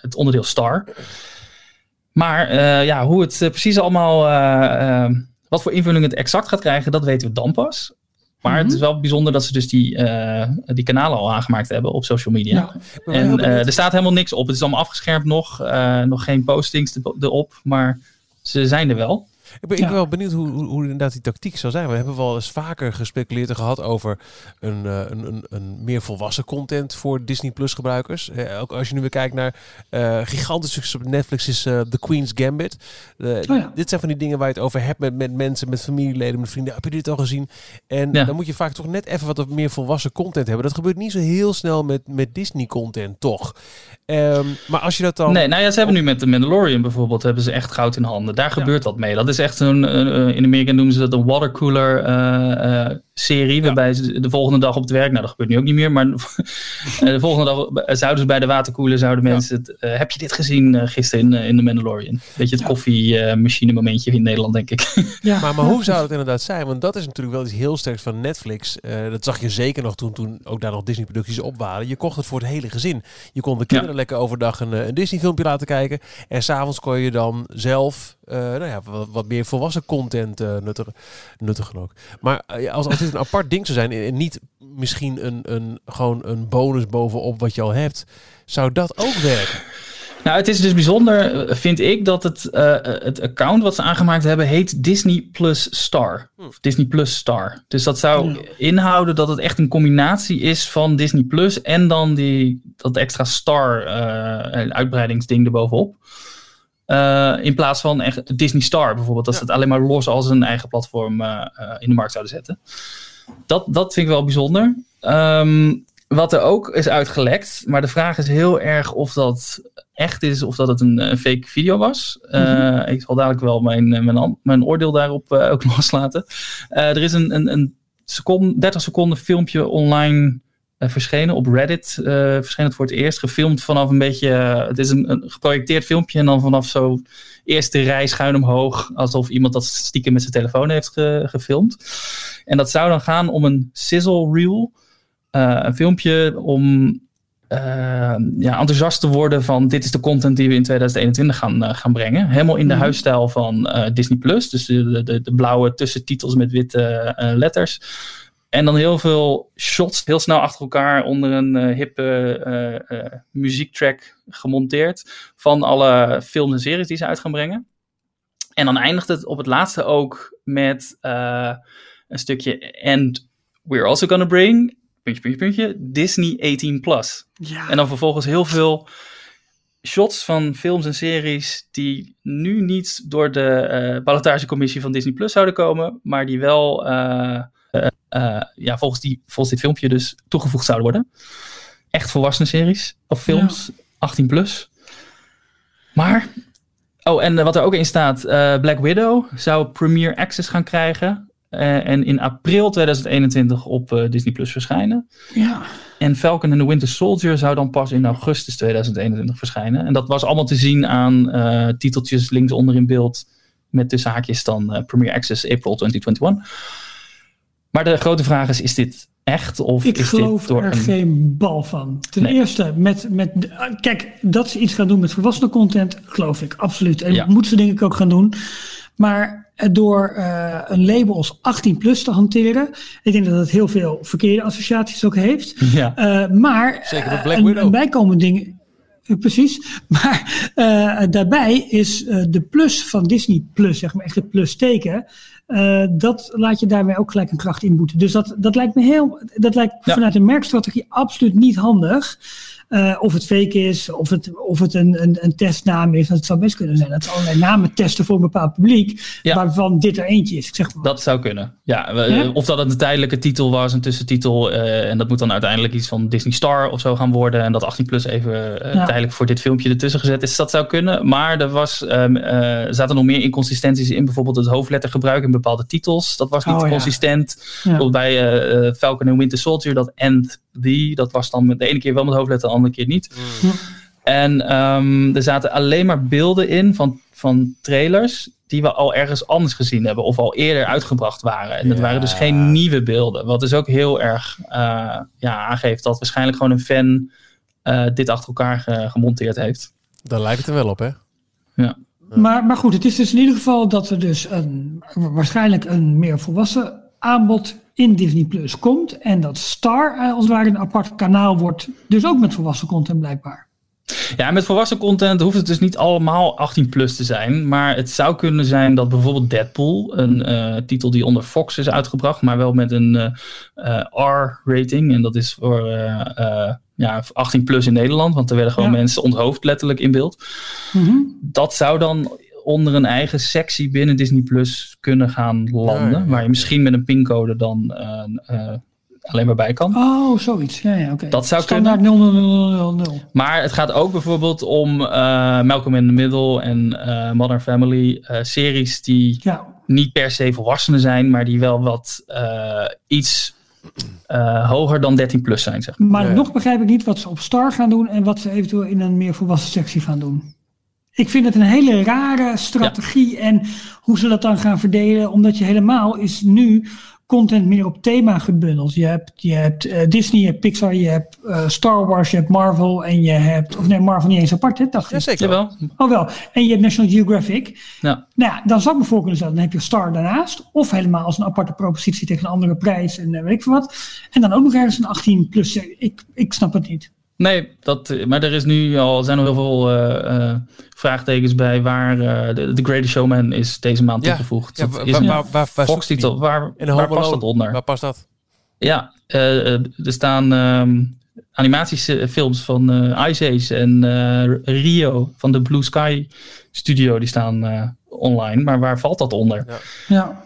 het onderdeel Star. Maar ja, hoe het precies allemaal, wat voor invulling het exact gaat krijgen, dat weten we dan pas. Maar het is mhm. wel bijzonder dat ze dus die, die kanalen al aangemaakt hebben op social media. Ja, en er staat helemaal niks op. Het is allemaal afgeschermd nog. nog geen postings erop. Maar ze zijn er wel. Ik ben, ik ben wel benieuwd hoe, hoe, hoe, inderdaad die tactiek zou zijn. We hebben wel eens vaker gespeculeerd en gehad over een, uh, een, een, een, meer volwassen content voor Disney Plus gebruikers. Uh, ook als je nu weer kijkt naar uh, gigantisch succes op Netflix is The Queen's Gambit. Oh. Dit zijn van die dingen waar je het over hebt met, met mensen, met familieleden, met vrienden. Heb je dit al gezien? En dan moet je vaak toch net even wat meer volwassen content hebben. Dat gebeurt niet zo heel snel met, met Disney content, toch? Um, maar als je dat dan... Nee, nou ja, ze hebben nu met The Mandalorian bijvoorbeeld, hebben ze echt goud in handen. Daar gebeurt wat mee. Dat is echt zo'n, uh, in Amerika noemen ze dat een watercooler uh, serie, waarbij ze de volgende dag op het werk, nou dat gebeurt nu ook niet meer, maar de volgende dag zouden ze bij de waterkoeler, zouden mensen het, heb je dit gezien gisteren in, in The Mandalorian? Weet je, het koffiemachine momentje in Nederland, denk ik. Ja. Maar, maar hoe zou het inderdaad zijn? Want dat is natuurlijk wel iets heel sterks van Netflix. dat zag je zeker nog toen, toen ook daar nog Disney producties op waren. Je kocht het voor het hele gezin. Je kon de kinderen lekker overdag een, een Disney filmpje laten kijken en s'avonds kon je dan zelf uh, nou ja, wat, wat, meer volwassen content uh, nuttigen, nuttigen ook. Maar uh, als, als dit een apart ding zou zijn en niet misschien een, een, gewoon een bonus bovenop wat je al hebt, zou dat ook werken? Nou, het is dus bijzonder, vind ik, dat het, het account wat ze aangemaakt hebben heet Disney Plus Star. Hm. Of Disney Plus Star. Dus dat zou inhouden dat het echt een combinatie is van Disney Plus en dan die, dat extra Star uitbreidingsding erbovenop. Uh, in plaats van echt Disney Star bijvoorbeeld. Dat ze het alleen maar los als een eigen platform uh, uh, in de markt zouden zetten. Dat, dat vind ik wel bijzonder. Um, wat er ook is uitgelekt. Maar de vraag is heel erg of dat echt is of dat het een, een fake video was. Mm -hmm. Ik zal dadelijk wel mijn, mijn, mijn oordeel daarop ook loslaten. er is een, een, een seconde, 30 seconden filmpje online verschenen. Op Reddit uh, verscheen het voor het eerst. Gefilmd vanaf een beetje. Uh, het is een, een, geprojecteerd filmpje. En dan vanaf zo eerste rij schuin omhoog. Alsof iemand dat stiekem met zijn telefoon heeft ge, gefilmd. En dat zou dan gaan om een sizzle reel. een filmpje om ja, enthousiast te worden van dit is de content die we in 2021 gaan, gaan brengen. Helemaal in de mm. huisstijl van Disney Plus. Dus de, de, de blauwe tussentitels met witte letters. En dan heel veel shots, heel snel achter elkaar onder een uh, hippe uh, uh, muziektrack gemonteerd. Van alle films en series die ze uit gaan brengen. En dan eindigt het op het laatste ook met een stukje. And we're also gonna bring, puntje, puntje, puntje, Disney 18 Plus. Ja. En dan vervolgens heel veel shots van films en series die nu niet door de uh, ballotagecommissie van Disney Plus zouden komen, maar die wel uh, ja, volgens, die, volgens dit filmpje dus toegevoegd zouden worden. Echt volwassen series of films, 18 plus. Maar, oh en wat er ook in staat, uh, Black Widow zou Premier Access gaan krijgen. Uh, en in april 2021 op Disney Plus verschijnen. Ja. En Falcon and the Winter Soldier zou dan pas in augustus 2021 verschijnen. En dat was allemaal te zien aan titeltjes linksonder in beeld. Met tussen haakjes dan Premier Access April 2021. Maar de grote vraag is, is dit echt? Of Ik is geloof dit door er een... geen bal van. Ten Nee. eerste, met, met, kijk, dat ze iets gaan doen met volwassenen content, geloof ik, absoluut. En Ja. moeten ze denk ik ook gaan doen. Maar eh, door eh, een label als 18 plus te hanteren, ik denk dat het heel veel verkeerde associaties ook heeft. Ja. Eh, maar Zeker met eh, Black een, Widow. een bijkomend ding. eh, Precies, maar eh, daarbij is eh, de plus van Disney Plus, zeg maar echt het plus teken, eh, dat laat je daarmee ook gelijk een kracht inboeten. Dus dat, dat lijkt me heel, dat lijkt Ja. vanuit een merkstrategie absoluut niet handig. Eh, of het fake is, of het, of het een, een, een testnaam is. Dat zou best kunnen zijn. Dat ze allerlei namen testen voor een bepaald publiek, Ja. waarvan dit er eentje is. Ik zeg maar. Dat zou kunnen. Ja? Of dat het een tijdelijke titel was, een tussentitel. eh, en dat moet dan uiteindelijk iets van Disney Star of zo gaan worden. En dat 18 plus even eh, Ja. tijdelijk voor dit filmpje ertussen gezet is. Dat zou kunnen. Maar er, was, ehm, zaten nog meer inconsistenties in. Bijvoorbeeld het hoofdlettergebruik in bepaalde titels. Dat was niet Oh, consistent. Ja. Bij Falcon en Winter Soldier, dat end the, dat was dan de ene keer wel met hoofdletter, andere keer niet. En ehm, er zaten alleen maar beelden in van, van trailers die we al ergens anders gezien hebben of al eerder uitgebracht waren. En dat Ja. waren dus geen nieuwe beelden. Wat dus ook heel erg eh, ja, aangeeft dat waarschijnlijk gewoon een fan eh, dit achter elkaar ge- gemonteerd heeft. Daar lijkt het er wel op, hè? Ja. Maar, maar goed, het is dus in ieder geval dat er dus een, waarschijnlijk een meer volwassen aanbod in Disney Plus komt. En dat Star eh, als het ware een apart kanaal wordt. Dus ook met volwassen content blijkbaar. Ja, met volwassen content hoeft het dus niet allemaal 18 plus te zijn. Maar het zou kunnen zijn dat bijvoorbeeld Deadpool, een eh, titel die onder Fox is uitgebracht, maar wel met een eh, R-rating. En dat is voor ja, 18 plus in Nederland, want er werden gewoon Ja. mensen onthoofd letterlijk in beeld. Mhm. Dat zou dan onder een eigen sectie binnen Disney Plus kunnen gaan landen. Ja, ja, ja. Waar je misschien met een pincode dan eh, eh, alleen maar bij kan. Oh, zoiets. Ja, ja, oké. Dat zou Standaard 00000. Maar het gaat ook bijvoorbeeld om eh, Malcolm in the Middle en eh, Modern Family. eh, series die Ja, niet per se volwassenen zijn, maar die wel wat eh, iets eh, hoger dan 13 plus zijn. Zeg. maar. maar Ja. nog begrijp ik niet wat ze op Star gaan doen en wat ze eventueel in een meer volwassen sectie gaan doen. Ik vind het een hele rare strategie en hoe ze dat dan gaan verdelen, omdat je helemaal is nu content meer op thema gebundeld. Je hebt, je hebt eh, Disney, je hebt Pixar, je hebt eh, Star Wars, je hebt Marvel en je hebt, of nee, Marvel niet eens apart, hè, dacht ik. Jazeker. Jawel. Oh wel, en je hebt National Geographic. Ja. Nou ja, dan zou ik me voor kunnen stellen, dan heb je Star daarnaast. Of helemaal als een aparte propositie tegen een andere prijs en eh, weet ik veel wat. En dan ook nog ergens een 18 plus. Ik, ik snap het niet. Nee, dat, maar er is nu al, zijn nog heel veel eh, eh, vraagtekens bij waar eh, de, The Greatest Showman is deze maand Ja. toegevoegd. Ja, Dat is waar- een waar- waar- Fox-titel. Waar, past dat onder? Waar past dat? Ja, er staan ehm animatiefilms van eh Ice Age en eh, Rio van de Blue Sky Studio. Die staan eh, online. Maar waar valt dat onder? Ja,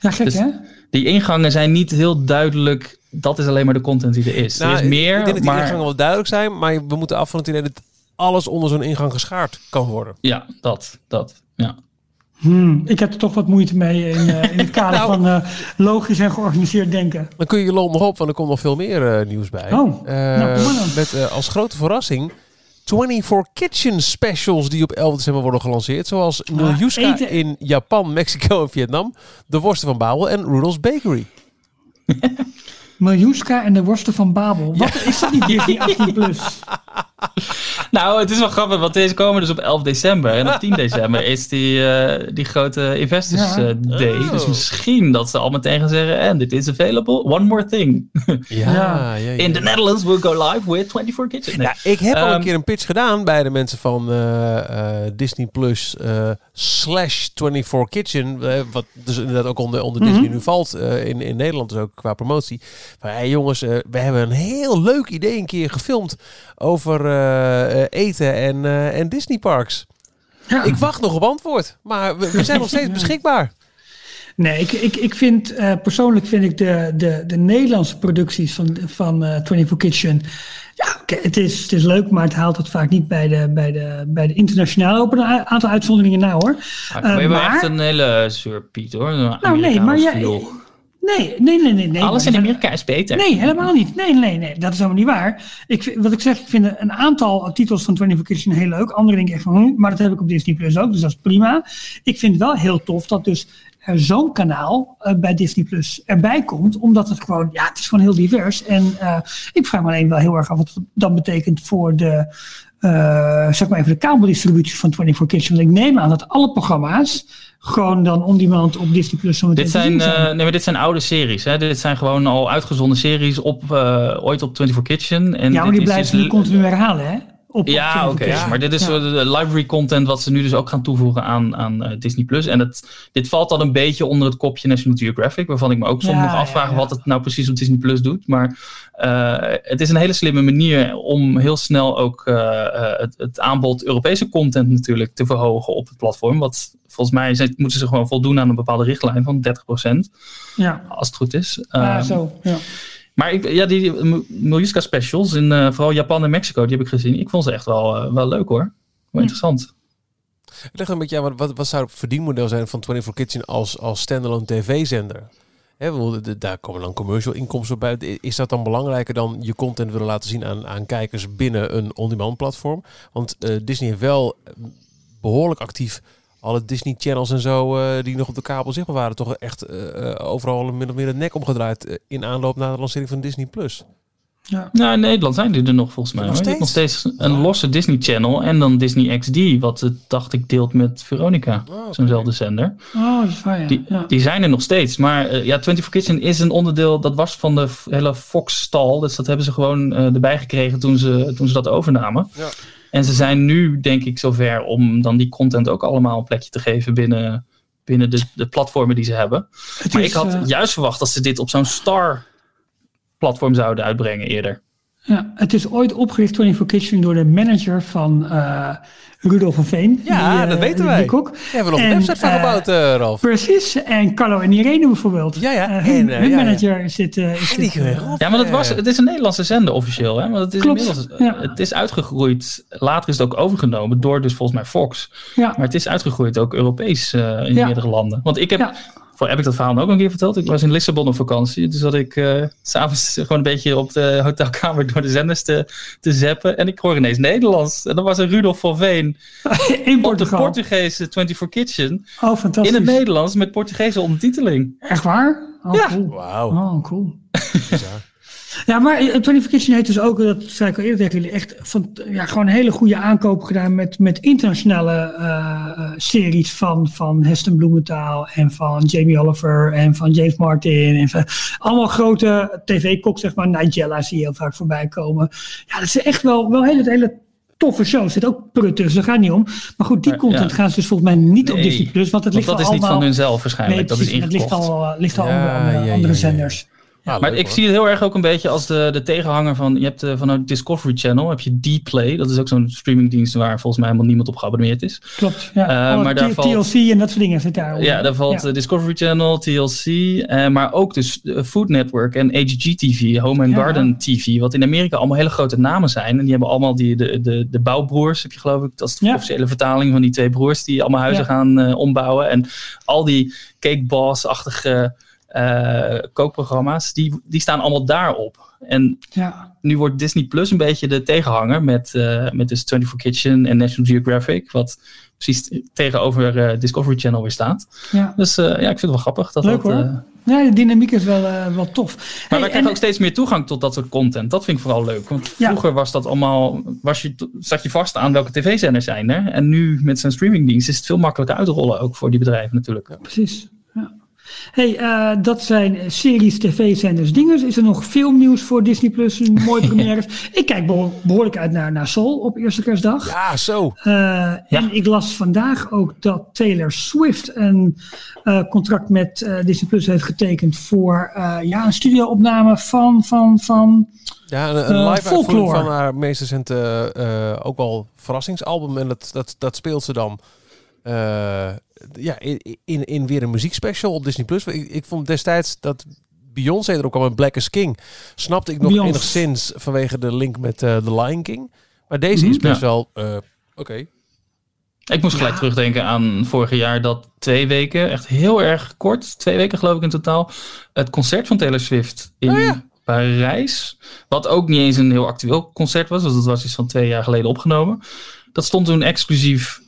ja gek Dus- hè? Die ingangen zijn niet heel duidelijk. Dat is alleen maar de content die er is. Nou, er is meer, ik denk dat die maar ingangen wel duidelijk zijn, maar we moeten af van het idee dat alles onder zo'n ingang geschaard kan worden. ja, dat, dat, ja. Hmm, ik heb er toch wat moeite mee in, eh, in het kader Nou. van eh, logisch en georganiseerd denken. Dan kun je je lol nog op, want er komt nog veel meer eh, nieuws bij. Oh, Eh, nou, kom maar dan. met als grote verrassing 24 Kitchen specials die op 11 december worden gelanceerd. Zoals Miljuska Ah, in Japan, Mexico en Vietnam. De worsten van Babel en Rudolf's Bakery. Miljuska en de worsten van Babel. Wat is dat niet Disney 18 plus? Nou, het is wel grappig, want deze komen dus op 11 december. En op 10 december is die, eh, die grote Investors Ja. eh, Day. Oh. Dus misschien dat ze al meteen gaan zeggen... And it is available. One more thing. Ja, ja. ja, In the Netherlands we'll go live with 24 Kitchen. Nee. Ja, ik heb al een Ehm, keer een pitch gedaan bij de mensen van eh, eh, Disney Plus eh, slash 24 Kitchen. wat dus inderdaad ook onder, onder Disney nu valt eh, in, in Nederland, dus ook qua promotie. Van, hey jongens, eh, we hebben een heel leuk idee een keer gefilmd over eh, eh, eten en, eh, en Disney parks. Ja. Ik wacht nog op antwoord, maar we, we zijn nog steeds beschikbaar. Nee, ik, ik, ik vind eh, persoonlijk vind ik de, de, de Nederlandse producties van, van eh 24 Kitchen. Ja, oké, het, is, het is leuk, maar het haalt het vaak niet bij de, bij de, bij de internationale. Op een aantal uitzonderingen nou hoor. Maar ben je maar- echt een hele surpiet hoor. Een Nou nee, maar jij. Nee, nee, nee, nee. nee Alles in Amerika is beter. Nee, helemaal niet. Nee, nee, nee. Dat is helemaal niet waar. Ik, wat ik zeg, ik vind een aantal titels van 24 Kitchen heel leuk. Andere denk ik echt van, hm, maar dat heb ik op Disney Plus ook, dus dat is prima. Ik vind het wel heel tof dat dus er zo'n kanaal uh, bij Disney Plus erbij komt. Omdat het gewoon, ja, het is gewoon heel divers. En uh, ik vraag me alleen wel heel erg af wat dat betekent voor de, uh, zeg maar even de kabeldistributie van 24 Kids. Want ik neem aan dat alle programma's gewoon dan on demand op Disney Plus zo dit zijn, zijn. nee, maar dit zijn oude series. Hè? Dit zijn gewoon al uitgezonden series op, ooit op 24 Kitchen. En ja, maar die blijven dus nu continu herhalen, hè? Op, ja, oké. Okay. Maar dit is ja. de library content wat ze nu dus ook gaan toevoegen aan, aan uh, Disney Plus. En het, dit valt dan een beetje onder het kopje National Geographic, waarvan ik me ook soms ja, nog afvraag wat het nou precies op Disney Plus doet. Maar uh, het is een hele slimme manier om heel snel ook uh, het, het, aanbod Europese content natuurlijk te verhogen op het platform. Wat volgens mij moeten ze gewoon voldoen aan een bepaalde richtlijn van 30%. Ja. Als het goed is. Ja, um, zo. Ja. Maar ik, ja, die Miljuska specials in uh, vooral Japan en Mexico, die heb ik gezien. Ik vond ze echt wel, uh, wel leuk hoor. Wel hm. interessant. Ik leg een beetje aan, wat, wat zou het verdienmodel zijn van 24 Kitchen als, als standalone tv-zender? daar komen dan commercial inkomsten bij. Is dat dan belangrijker dan je content willen laten zien aan, aan kijkers binnen een on-demand platform? Want uh, Disney heeft wel behoorlijk actief alle Disney Channels en zo uh, die nog op de kabel zichtbaar waren, toch echt uh, overal min of meer de nek omgedraaid in aanloop naar de lancering van Disney Plus. Ja. Nou, in Nederland zijn die er nog volgens mij. Nog steeds, nog steeds een losse Disney Channel en dan Disney XD, wat het dacht ik deelt met Veronica, oh, okay. zo'nzelfde zender. Oh, dat is waar, ja. Die, ja. die zijn er nog steeds. Maar uh, ja, 24 Kitchen is een onderdeel, dat was van de hele Fox-stal. Dus dat hebben ze gewoon uh, erbij gekregen toen ze, toen ze dat overnamen. Ja. En ze zijn nu, denk ik, zover om dan die content ook allemaal een plekje te geven binnen, binnen de, de platformen die ze hebben. Het maar is, ik had uh, juist verwacht dat ze dit op zo'n Star-platform zouden uitbrengen eerder. Ja, het is ooit opgericht 24 Kitchen door de manager van uh, Rudolf van Veen. Ja, die, uh, dat weten wij. Die kok. Ja, we hebben nog een website van uh, gebouwd, uh, Ralf. Precies. En Carlo en Irene bijvoorbeeld. Ja, ja. hun, en, hun ja, manager ja. zit... zit ja, maar dat was, het is een Nederlandse zender officieel. Hè? Maar het is Klopt, inmiddels, ja. het is uitgegroeid. Later is het ook overgenomen door dus volgens mij Fox. Ja. Maar het is uitgegroeid ook Europees in meerdere landen. Want ik heb heb ik dat verhaal ook een keer verteld? Ik was in Lissabon op vakantie. Dus dat ik uh, s'avonds gewoon een beetje op de hotelkamer door de zenders te, te zappen. En ik hoor ineens Nederlands. En dan was er Rudolf van Veen. in op de Portugese 24 Kitchen. Oh, fantastisch. In het Nederlands met Portugese ondertiteling. Echt waar? Oh, ja. Cool. Wauw. Oh, cool. Ja, maar 24 Kitchen heeft dus ook, dat zei ik al eerder tegen jullie, echt van, ja, gewoon een hele goede aankoop gedaan met, met internationale uh, series van, van Heston Bloementaal en van Jamie Oliver en van James Martin. En van, allemaal grote tv-koks, zeg maar. Nigella zie je heel vaak voorbij komen. Ja, dat is echt wel, wel hele, hele toffe show. Er zit ook prut tussen, daar gaat niet om. Maar goed, die content ja. gaan ze dus volgens mij niet nee, op Disney+. Plus, want het ligt want dat is allemaal... niet van hunzelf waarschijnlijk. Nee, dat is het ligt al, ligt al ja, andere zenders. Ja, maar leuk, ik hoor. zie het heel erg ook een beetje als de, de tegenhanger van. Je hebt uh, vanuit Discovery Channel heb je Dplay. Dat is ook zo'n streamingdienst waar volgens mij helemaal niemand op geabonneerd is. Klopt. Ja. Uh, oh, maar daar valt, TLC en dat soort dingen zit daar. Ja, daar valt ja. Discovery Channel, TLC. Uh, maar ook dus Food Network en HGTV, Home and ja. Garden TV. Wat in Amerika allemaal hele grote namen zijn. En die hebben allemaal die, de, de, de bouwbroers, heb je geloof ik. Dat is de officiële vertaling van die twee broers die allemaal huizen gaan ombouwen. En al die Cake Boss-achtige. Uh, kookprogramma's, die, die staan allemaal daarop. En ja. nu wordt Disney Plus een beetje de tegenhanger met, uh, met dus 24 Kitchen en National Geographic, wat precies tegenover uh, Discovery Channel weer staat. Ja. Dus ja, ik vind het wel grappig. Dat Leuk dat, hoor. ja, de dynamiek is wel, wel tof. Maar hey, wij krijgen en... ook steeds meer toegang tot dat soort content. Dat vind ik vooral leuk. Want vroeger was dat allemaal, was je, zat je vast aan welke tv-zenders zijn er. En nu met zijn streamingdienst is het veel makkelijker uitrollen, ook voor die bedrijven natuurlijk. Precies. Hey, uh, dat zijn series, tv-zenders, dingen. Is er nog filmnieuws voor Disney Plus? Een mooie première. ik kijk behoorlijk uit naar, naar Soul op eerste kerstdag. Ja, zo. Uh, ja. En ik las vandaag ook dat Taylor Swift een uh, contract met Disney Plus heeft getekend voor ja, een studioopname van, van, van ja, een, een live uitvoering van haar meest recente ook wel verrassingsalbum. En dat, dat, dat speelt ze dan. Ja, in, in, in, weer een muziekspecial op Disney Plus. Ik, ik vond destijds dat Beyoncé er ook kwam met Black is King. Snapte ik nog Beyoncé. enigszins vanwege de link met uh, The Lion King. Maar deze mm -hmm, is best ja. wel uh, oké. Okay. Ik moest gelijk ja. terugdenken aan vorig jaar dat twee weken, echt heel erg kort, twee weken geloof ik in totaal, het concert van Taylor Swift in oh, ja. Parijs. Wat ook niet eens een heel actueel concert was, want dat was iets van twee jaar geleden opgenomen. Dat stond toen exclusief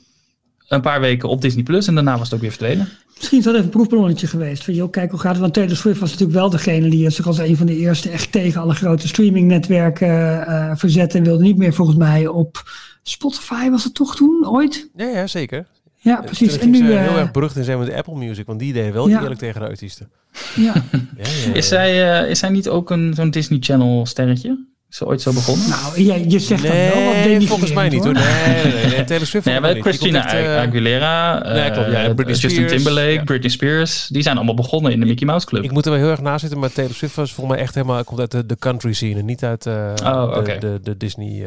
een paar weken op Disney Plus en daarna was het ook weer verdwenen. Misschien is dat even een proefballonnetje geweest. Van, joh, kijk hoe gaat het? Want Taylor Swift was natuurlijk wel degene die zich als een van de eerste echt tegen alle grote streamingnetwerken uh, verzette. En wilde niet meer volgens mij op Spotify was het toch toen, ooit? Ja, ja zeker. Ja, precies. En nu ze heel erg berucht in zijn met Apple Music, want die deden wel ja. eerlijk tegen de artiesten. Ja. ja, ja is, zij, uh, is zij niet ook een zo'n Disney Channel sterretje? Is ze ooit zo begonnen? Nou, je zegt nee, dat wel wat volgens mij niet hoor. Nee, nee, nee, nee. Taylor Swift nee, maar Christina echt, uh, Aguilera, nee, klopt, ja, uh, Justin Spears, Timberlake, ja. Britney Spears, die zijn allemaal begonnen in de Mickey Mouse Club. Ik moet er wel heel erg naast zitten, maar Taylor Swift was volgens mij echt helemaal komt uit de, de country scene, niet uit uh, oh, okay. de, de, de, Disney,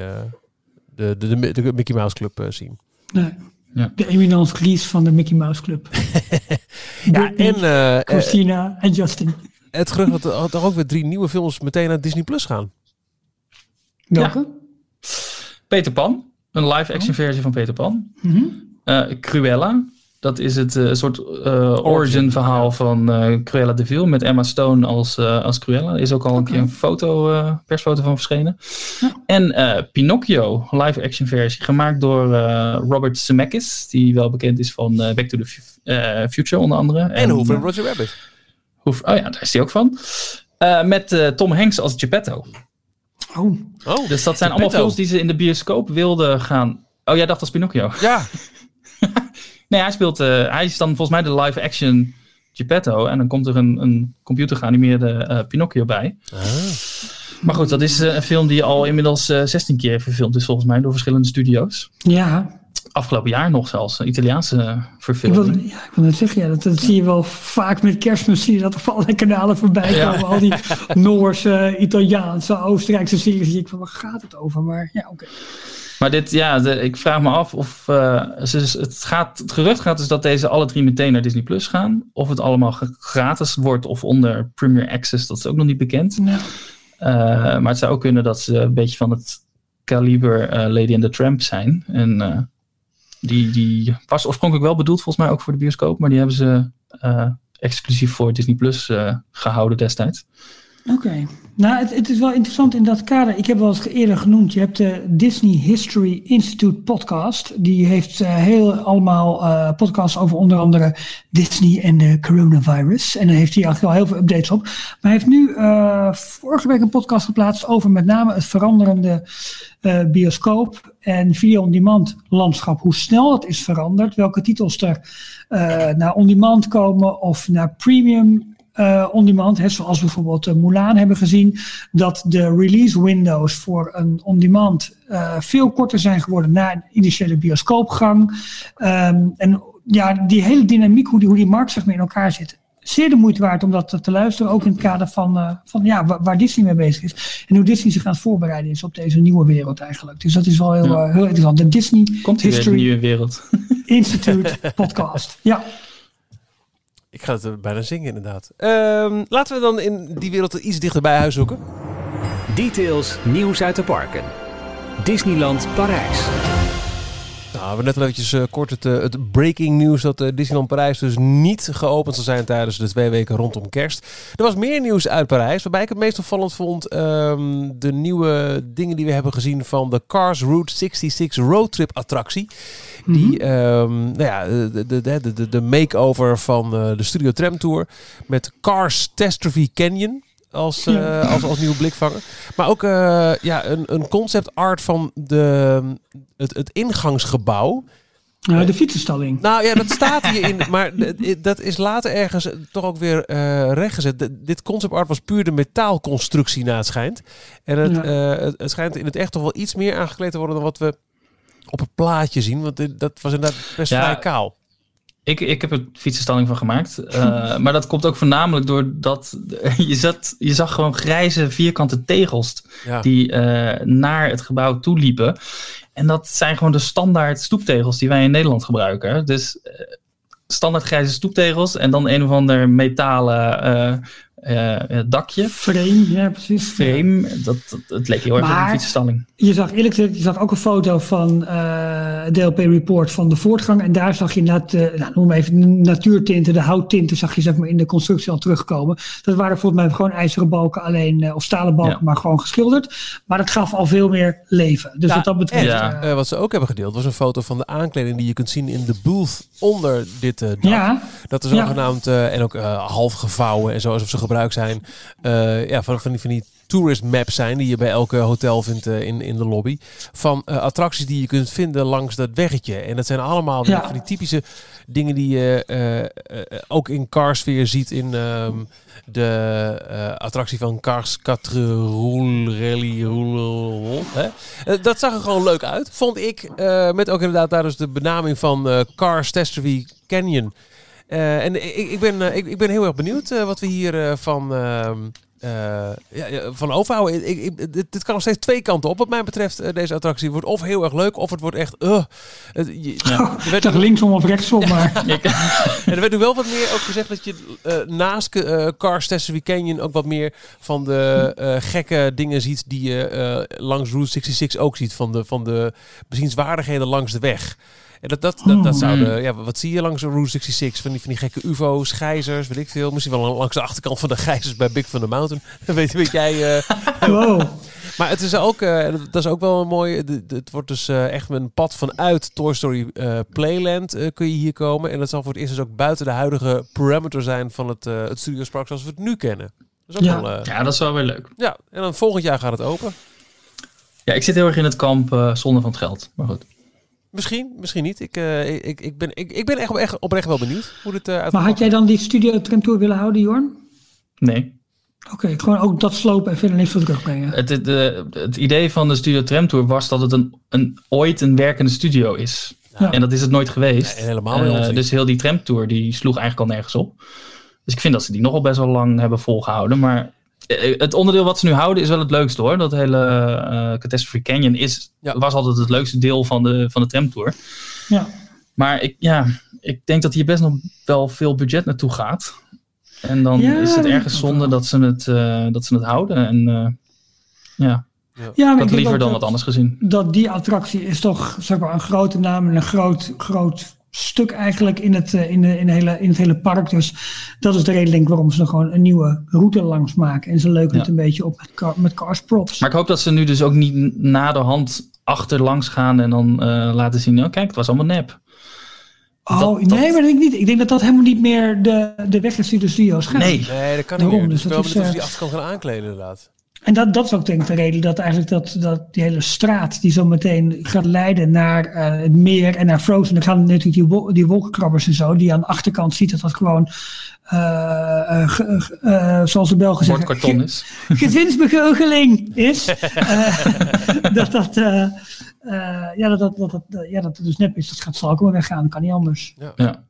de, de, de, de, Mickey Mouse Club scene. Nee. Ja. De eminence grise van de Mickey Mouse Club. ja, en uh, Christina en Justin. Het gerucht dat er ook weer drie nieuwe films meteen naar Disney Plus gaan. Welke? Ja. Peter Pan, een live-action oh. versie van Peter Pan. Mm -hmm. uh, Cruella, dat is het uh, soort uh, origin verhaal van Cruella de Vil met Emma Stone als, als Cruella. Er is ook al okay. een keer een foto, persfoto van verschenen. Ja. En Pinocchio, live-action versie, gemaakt door Robert Zemeckis, die wel bekend is van Back to the Future onder andere. En, en Roger Rabbit. Hoef, oh ja, daar is hij ook van. met Tom Hanks als Geppetto. Oh. oh. Dus dat zijn allemaal films die ze in de bioscoop wilden gaan. Oh, jij dacht als Pinocchio? Ja. nee, hij speelt. Uh, hij is dan volgens mij de live-action Geppetto. En dan komt er een, een computer geanimeerde uh, Pinocchio bij. Ah. Maar goed, dat is uh, een film die al inmiddels 16 keer verfilmd is, volgens mij, door verschillende studio's. Ja. Afgelopen jaar nog zelfs, Italiaanse verfilming. Ik wil, ja, ik wil net zeggen, ja, dat, dat zie je wel vaak met kerstmis, zie je dat op allerlei kanalen voorbij komen. Ja. Al die Noorse, Italiaanse, Oostenrijkse series. Zie ik van, waar gaat het over? Maar ja, oké. Okay. Maar dit, ja, de, ik vraag me af of uh, het, gaat, het gerucht gaat dus dat deze alle drie meteen naar Disney Plus gaan. Of het allemaal gratis wordt of onder Premier Access, dat is ook nog niet bekend. Ja. Uh, maar het zou ook kunnen dat ze een beetje van het kaliber uh, Lady and the Tramp zijn. En die, die was oorspronkelijk wel bedoeld volgens mij ook voor de bioscoop, maar die hebben ze uh, exclusief voor Disney Plus uh, gehouden destijds. Oké. Nou, het, het, is wel interessant in dat kader. Ik heb wel eens eerder genoemd. Je hebt de Disney History Institute podcast. Die heeft uh, heel allemaal uh, podcasts over onder andere Disney en de coronavirus. En dan heeft hij eigenlijk wel heel veel updates op. Maar hij heeft nu uh, vorige week een podcast geplaatst over met name het veranderende bioscoop en video-on-demand landschap. Hoe snel dat is veranderd. Welke titels er naar on-demand komen of naar premium uh, on-demand, hè, zoals bijvoorbeeld uh, Mulan hebben gezien, dat de release windows voor een on-demand uh, veel korter zijn geworden na een initiële bioscoopgang. Um, en ja, die hele dynamiek, hoe die, hoe die markt zeg maar in elkaar zit, zeer de moeite waard om dat te, te luisteren. Ook in het kader van, van ja, waar, waar, Disney mee bezig is. En hoe Disney zich aan het voorbereiden is op deze nieuwe wereld eigenlijk. Dus dat is wel heel, ja. heel interessant. De Disney Komt History nieuwe wereld. Institute podcast. Ja. Ik ga het bijna zingen, inderdaad. Um, laten we dan in die wereld iets dichter bij huis zoeken. Details, nieuws uit de parken. Disneyland Parijs. Nou, we hebben net al eventjes uh, kort het, uh, het breaking news dat uh, Disneyland Parijs dus niet geopend zal zijn tijdens de twee weken rondom kerst. Er was meer nieuws uit Parijs, waarbij ik het meest opvallend vond um, de nieuwe dingen die we hebben gezien van de Cars Route 66 roadtrip attractie. Die, -hmm. um, nou ja, de, de, de, makeover van de Studio Tram Tour met Cars Testrophy Canyon als, uh, als, als nieuwe blikvanger. Maar ook uh, ja, een, een concept art van de, het, het ingangsgebouw. Nou, de fietsenstalling. Nou ja, dat staat hierin. maar dat is later ergens toch ook weer rechtgezet. dit concept art was puur de metaalconstructie na het schijnt. En het, ja. het, het, schijnt in het echt toch wel iets meer aangekleed te worden dan wat we op het plaatje zien. Want dat was inderdaad best ja. vrij kaal. Ik, ik heb er fietsenstalling van gemaakt. Uh, maar dat komt ook voornamelijk doordat je, zat, je zag gewoon grijze vierkante tegels ja. die uh, naar het gebouw toe liepen. En dat zijn gewoon de standaard stoeptegels die wij in Nederland gebruiken. Dus uh, standaard grijze stoeptegels en dan een of ander metalen eh, dakje. Frame, ja precies. Frame, dat, dat, het leek heel erg op een fietsenstalling. Je zag eerlijk gezegd, je zag ook een foto van eh DLP Report van de voortgang. En daar zag je inderdaad, eh nou, noem maar even de natuurtinten, de houttinten, zag je zeg maar in de constructie al terugkomen. Dat waren volgens mij gewoon ijzeren balken alleen, eh, of stalen balken, Ja. maar gewoon geschilderd. Maar dat gaf al veel meer leven. Dus Ja, wat dat betreft. Ja. wat ze ook hebben gedeeld was een foto van de aankleding die je kunt zien in de booth onder dit eh, dak. ja, Dat is Ja. zogenaamd, eh, en ook eh, half gevouwen en zo, alsof ze zijn. eh, ja, van, van, die, van die tourist maps zijn, die je bij elke hotel vindt eh, in, in de lobby. Van eh, attracties die je kunt vinden langs dat weggetje. En dat zijn allemaal Ja. van die typische dingen die je ook in Cars weer ziet in ehm, de attractie van Cars 4 Roule Rally dat zag er gewoon leuk uit, vond ik. met ook inderdaad daar dus de benaming van Cars Testry Canyon. Eh, en ik, ik, ben, eh, ik, ik ben heel erg benieuwd eh, wat we hier van, ehm, eh, ja, van overhouden. Ik, ik, dit, dit kan nog steeds twee kanten op. Wat mij betreft, deze attractie wordt of heel erg leuk, of het wordt echt... het, je- Ja. er, werd toch linksom of rechtsom, maar en er werd nu wel wat meer ook gezegd dat je naast Cars Testry Canyon ook wat meer van de gekke dingen ziet die je langs Route 66 ook ziet. Van de, van de bezienswaardigheden langs de weg. En dat, dat, dat, dat zouden, ja, wat zie je langs de Route 66? Van die, van die gekke UFO's, gijzers, weet ik veel. Misschien wel langs de achterkant van de gijzers bij Big Thunder Mountain. weet, weet jij. eh, wow. maar het is ook, eh, dat- is ook wel een mooi. Het, wordt dus eh, echt met een pad vanuit Toy Story eh, Playland eh, kun je hier komen. En dat zal voor het eerst dus ook buiten de huidige parameter zijn van het, eh het Studiospark zoals we het nu kennen. Dat is ook Ja. wel, eh, ja, dat is wel weer leuk. ja, en dan volgend jaar gaat het open. Ja, ik zit heel erg in het kamp eh zonde van het geld. Maar goed. Misschien, misschien niet. Ik, eh, ik, ik, ik ben, ik, ik ben echt, echt oprecht wel benieuwd hoe dit eh uit Maar had jij dan die studio tramtour willen houden, Jorn? Nee. Oké, gewoon ook dat slopen en verder niks voor terugbrengen. Het, het, eh, het idee van de Studio Tram Tour was dat het een, een, ooit een werkende studio is. Ja. En dat is het nooit geweest. Nee, helemaal Eh, niet. dus heel die tramtour die sloeg eigenlijk al nergens op. Dus ik vind dat ze die nogal best wel lang hebben volgehouden. Maar eh, het onderdeel wat ze nu houden is wel het leukste hoor. Dat hele eh Catastrophe Canyon is, Ja. was altijd het leukste deel van de, van de tramtour. Ja. Maar ik, ja, ik denk dat hier best nog wel veel budget naartoe gaat. En dan Ja, is het dat ergens zonde dat ze het, eh, dat ze het houden. En eh, ja, Ja, denk liever dan dat- wat anders gezien. dat die attractie is toch zeg maar, een grote naam en een groot, groot stuk eigenlijk in het, eh, in, de, in, de hele, in het hele park. Dus dat is de reden denk ik waarom ze er gewoon een nieuwe route langs maken. En ze leuken Ja. het een beetje op met, car, met Cars Props. Maar ik hoop dat ze nu dus ook niet naderhand achterlangs gaan en dan eh, laten zien, oh kijk, het was allemaal nep. oh, dat- nee, dat- maar dat denk ik niet. Ik denk dat dat helemaal niet meer de, de weg is die de studio's gaan. Nee, Nee, dat kan Daarom, niet meer. dus dat is, ze eh, die achterkant gaan aankleden inderdaad. En dat, dat is ook denk ik de reden dat eigenlijk dat, dat die hele straat die zo meteen gaat leiden naar eh, het meer en naar Frozen. Dan gaan natuurlijk die, wol- die wolkenkrabbers en zo, die aan de achterkant ziet dat dat gewoon, eh, eh, zoals de Belgen zeggen, bordkarton is. ge- gezinsbegoocheling is. Eh, dat dat, eh, eh, ja, dat, dat, dat, dat, ja, dat het dus nep is. Dat gaat zal ook wel weggaan, dat kan niet anders. Ja.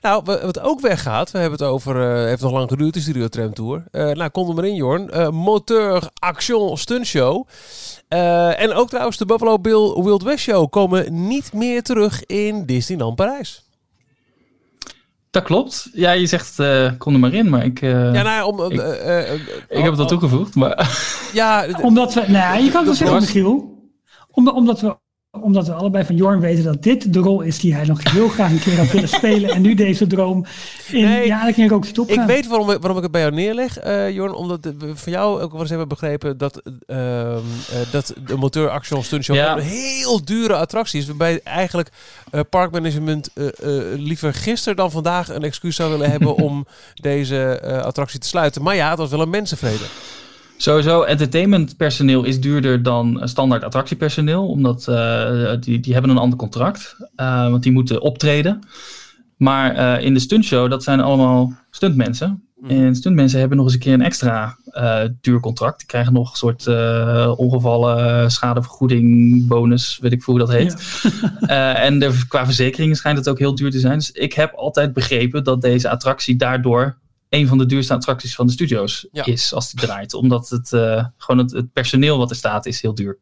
Nou, wa- wat ook weggaat, we hebben het over, eh, heeft nog lang geduurd, de Studio Tram Tour. Eh, nou, kom er maar in, Jorn. Eh, moteur Action Stunt Show. Eh, en ook trouwens de Buffalo Bill Wild West Show komen niet meer terug in Disneyland Parijs. Dat klopt. Ja, je zegt, eh, kom er maar in, maar ik, eh, Ja, nou, om, ik- ik heb het al oh, toegevoegd. Maar Ja, Omdat we, nou, je kan het wel zeggen, Michiel. Om, omdat, we, omdat we allebei van Jorn weten dat dit de rol is die hij nog heel graag een keer had willen spelen. En nu deze droom in Nee, ja, kan ik ook niet Ik weet waarom, ik- waarom ik het bij jou neerleg, eh Jorn. Omdat we van jou ook wel eens hebben begrepen dat, ehm, eh, dat de moteur Action Stunt Show Ja. een heel dure attractie is. Waarbij eigenlijk eh, parkmanagement liever gisteren dan vandaag een excuus zou willen hebben om deze eh, attractie te sluiten. Maar ja, het was wel een mensenvrede. Sowieso, entertainmentpersoneel is duurder dan eh, standaard attractiepersoneel. Omdat eh, die, die hebben een ander contract. eh, want die moeten optreden. Maar in de stuntshow, dat zijn allemaal stuntmensen. En stuntmensen hebben nog eens een keer een extra duur contract. Die krijgen nog een soort ongevallen schadevergoeding, bonus, weet ik hoe dat heet. En de, qua verzekeringen schijnt het ook heel duur te zijn. Dus ik heb altijd begrepen dat deze attractie daardoor een van de duurste attracties van de studio's Ja. is als die draait. Omdat het eh, gewoon het, het personeel wat er staat is heel duur.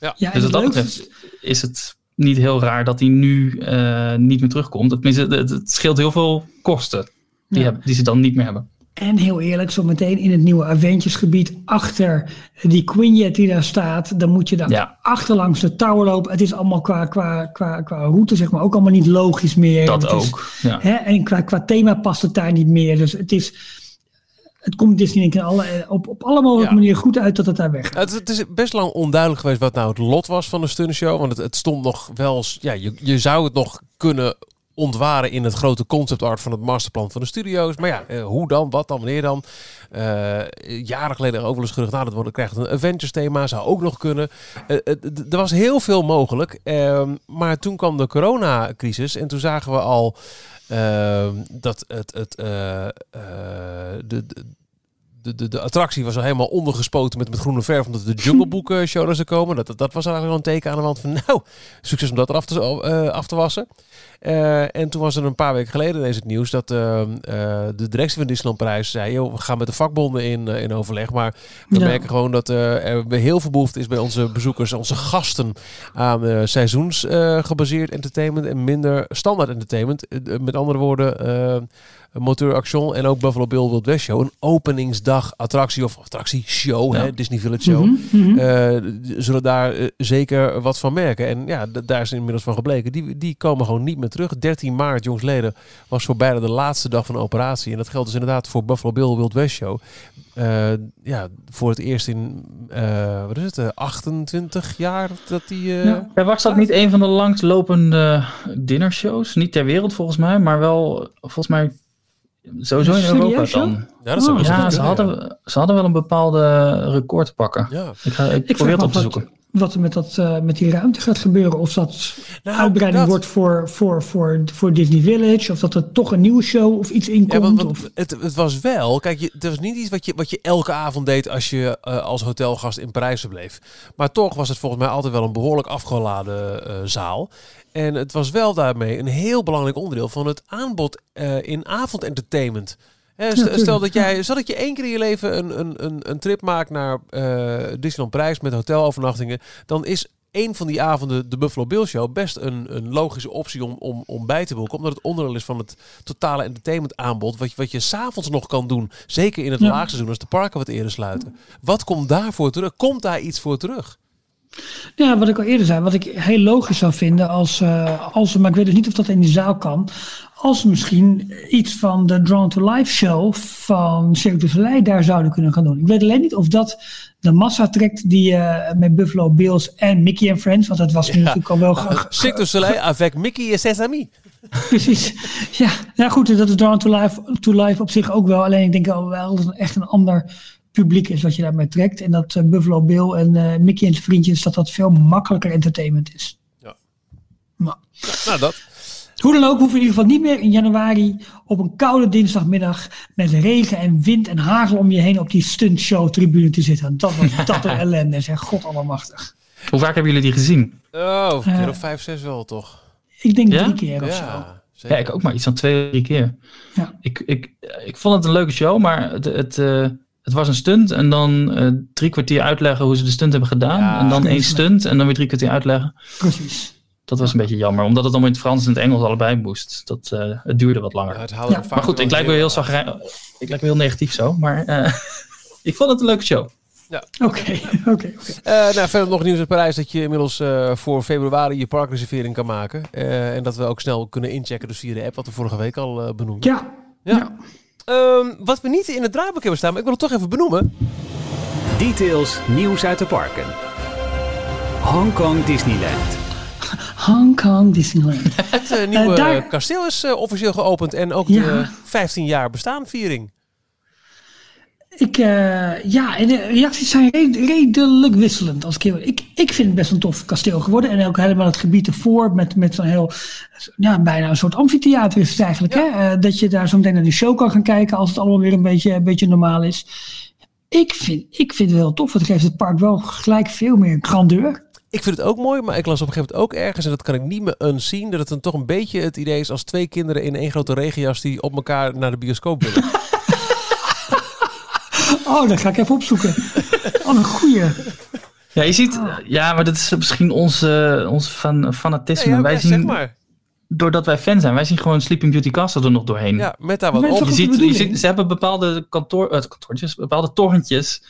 ja, Dus wat dat betreft is het niet heel raar dat hij nu eh, niet meer terugkomt. Tenminste, het, het scheelt heel veel kosten die, Ja. hebben, die ze dan niet meer hebben. En heel eerlijk, zo meteen in het nieuwe Avengers-gebied achter die Quinjet die daar staat, dan moet je daar Ja. achterlangs de tower lopen. Het is allemaal qua, qua, qua, qua route zeg maar ook allemaal niet logisch meer. Dat Het is- ook. Ja. Hè, en qua, qua thema past het daar niet meer. Dus het is, het komt Disney denk ik in alle, op, op alle mogelijke Ja. manieren goed uit dat het daar weg gaat. Het, het is best lang onduidelijk geweest wat nou het lot was van de stuntshow. Want het, het stond nog wel... eens- Ja, je, je zou het nog kunnen ontwaren in het grote concept art van het masterplan van de studio's. Maar ja, eh, hoe dan? Wat dan? Wanneer dan? Eh, jaren geleden over eens gerucht, nou, dat wordt, krijgt een Avengers thema, zou ook nog kunnen. Eh, eh, er was heel veel mogelijk. Ehm, maar toen kwam de coronacrisis en toen zagen we al ehm, dat het, het, eh, eh, de, de, de, de, de attractie was al helemaal ondergespoten met, met groene verf, omdat de Jungle Book eh, show er zou komen. Dat, dat, dat was eigenlijk wel een teken aan de wand van, nou, succes om dat eraf te, eh, af te wassen. Eh, en toen was er een paar weken geleden ineens het nieuws dat eh, eh, de directie van Disneyland Parijs zei, joh, we gaan met de vakbonden in, in overleg, maar we Ja. merken gewoon dat er heel veel behoefte is bij onze bezoekers, onze gasten, aan seizoensgebaseerd entertainment en minder standaard entertainment. Met andere woorden, Moteur Action en ook Buffalo Bill Wild West Show. Een openingsdag attractie of attractie show, Ja. hè, Disney Village Show. Eh, d- zullen daar eh, zeker wat van merken. En ja, daar is inmiddels van gebleken. Die, die komen gewoon niet meer terug. 13 maart, jongsleden, was voor bijna de laatste dag van de operatie. En dat geldt dus inderdaad voor Buffalo Bill Wild West Show. Eh, ja, voor het eerst in, eh, wat is het, eh, 28 jaar dat die... eh, Ja. Ja, was dat niet een van de langstlopende dinnershows? Niet ter wereld volgens mij, maar wel volgens mij sowieso in Europa dan. Ja, dat zou Oh, Ja, ze kunnen, hadden, ze hadden wel een bepaalde record te pakken. ja. Ik, ga, ik, Ik probeer het op te zoeken. Wat, er met, dat, eh, met die ruimte gaat gebeuren. Of dat Nou, uitbreiding dat- wordt voor, voor, voor, voor Disney Village. Of dat er toch een nieuwe show of iets in Ja, komt. want, want of, het, het was wel, kijk, je, het was niet iets wat je, wat je elke avond deed als je eh, als hotelgast in Parijs verbleef. Maar toch was het volgens mij altijd wel een behoorlijk afgeladen eh, zaal. En het was wel daarmee een heel belangrijk onderdeel van het aanbod in avondentertainment. Stel, dat jij, stel dat je één keer in je leven een, een, een, een trip maakt naar eh Disneyland Parijs met hotelovernachtingen, dan is één van die avonden de Buffalo Bill Show best een, een logische optie om, om, om bij te boeken. Omdat het onderdeel is van het totale entertainment aanbod. Wat je, wat je s'avonds nog kan doen. Zeker in het Ja. laagseizoen als de parken wat eerder sluiten. Wat komt daarvoor terug? Komt daar iets voor terug? Ja, wat ik al eerder zei, wat ik heel logisch zou vinden als, eh, als maar ik weet dus niet of dat in de zaal kan, als misschien iets van de Drawn to Life show van Cirque du Soleil daar zouden kunnen gaan doen. Ik weet alleen niet of dat de massa trekt die eh, met Buffalo Bills en Mickey and Friends, want dat was natuurlijk al wel ge- Cirque du Soleil avec Mickey en ses amis. Precies. Ja, nou goed, dat is Drawn to Life, to Life op zich ook wel. Alleen ik denk al wel dat het echt een ander publiek is wat je daarmee trekt. En dat eh, Buffalo Bill en eh, Mickey en zijn vriendjes, dat dat veel makkelijker entertainment is. Ja. Maar, Nou, dat. Hoe dan ook, hoeven we in ieder geval niet meer in januari op een koude dinsdagmiddag met regen en wind en hagel om je heen op die stuntshow tribune te zitten. Dat was dat een ellende, zeg. God allemachtig. Hoe vaak hebben jullie die gezien? Oh, een keer Eh, of vijf, zes wel toch? Ik denk Ja? drie keer of zo. Ja, Ja, zeker. ik ook maar iets van twee, drie keer. Ja. Ik, ik, ik vond het een leuke show, maar het, het, eh, het was een stunt en dan eh, drie kwartier uitleggen hoe ze de stunt hebben gedaan. Ja, en dan één stunt en dan weer drie kwartier uitleggen. Precies. Dat was een beetje jammer, omdat het allemaal in het Frans en het Engels allebei moest. Dat, eh, het duurde wat langer. Ja, het Ja. maar goed, wel ik lijk weer heel, zagrij- ik lijk weer heel negatief zo, maar eh, ik vond het een leuke show. Oké, oké. oké. Eh, nou, verder nog nieuws uit Parijs dat je inmiddels eh, voor februari je parkreservering kan maken. Eh, en dat we ook snel kunnen inchecken dus via de app, wat we vorige week al eh benoemden. Ja. Ja. ja. Ehm, wat we niet in het draaiboek hebben staan, maar ik wil het toch even benoemen. Details nieuws uit de parken. Hong Kong Disneyland. Hong Kong Disneyland. Het eh, nieuwe Eh, daar- kasteel is eh, officieel geopend en ook de Ja. 15 jaar bestaanviering. Ik, ja, en de reacties zijn red- redelijk wisselend. Als ik, heel- ik, ik vind het best een tof kasteel geworden. En ook helemaal het gebied ervoor met, met zo'n heel, ja, bijna een soort amfitheater is het eigenlijk. Hè? Dat je daar zo meteen naar de show kan gaan kijken als het allemaal weer een beetje, een beetje normaal is. Ik vind, ik vind het heel tof. Het geeft het park wel gelijk veel meer grandeur. Ik vind het ook mooi, maar ik las op een gegeven moment ook ergens, en dat kan ik niet meer unseen, dat het dan toch een beetje het idee is als twee kinderen in één grote regenjas die op elkaar naar de bioscoop willen. Oh, dat ga ik even opzoeken. Oh, een goeie. Ja, je ziet, ja, maar dat is misschien onze, onze fan, fanatisme. Ja, ja, wij ja, zien, zeg maar. doordat wij fan zijn. Wij zien gewoon Sleeping Beauty Castle er nog doorheen. Ja, met daar wat op. Je ziet, ze hebben bepaalde kantoor, eh, kantoortjes, bepaalde torentjes.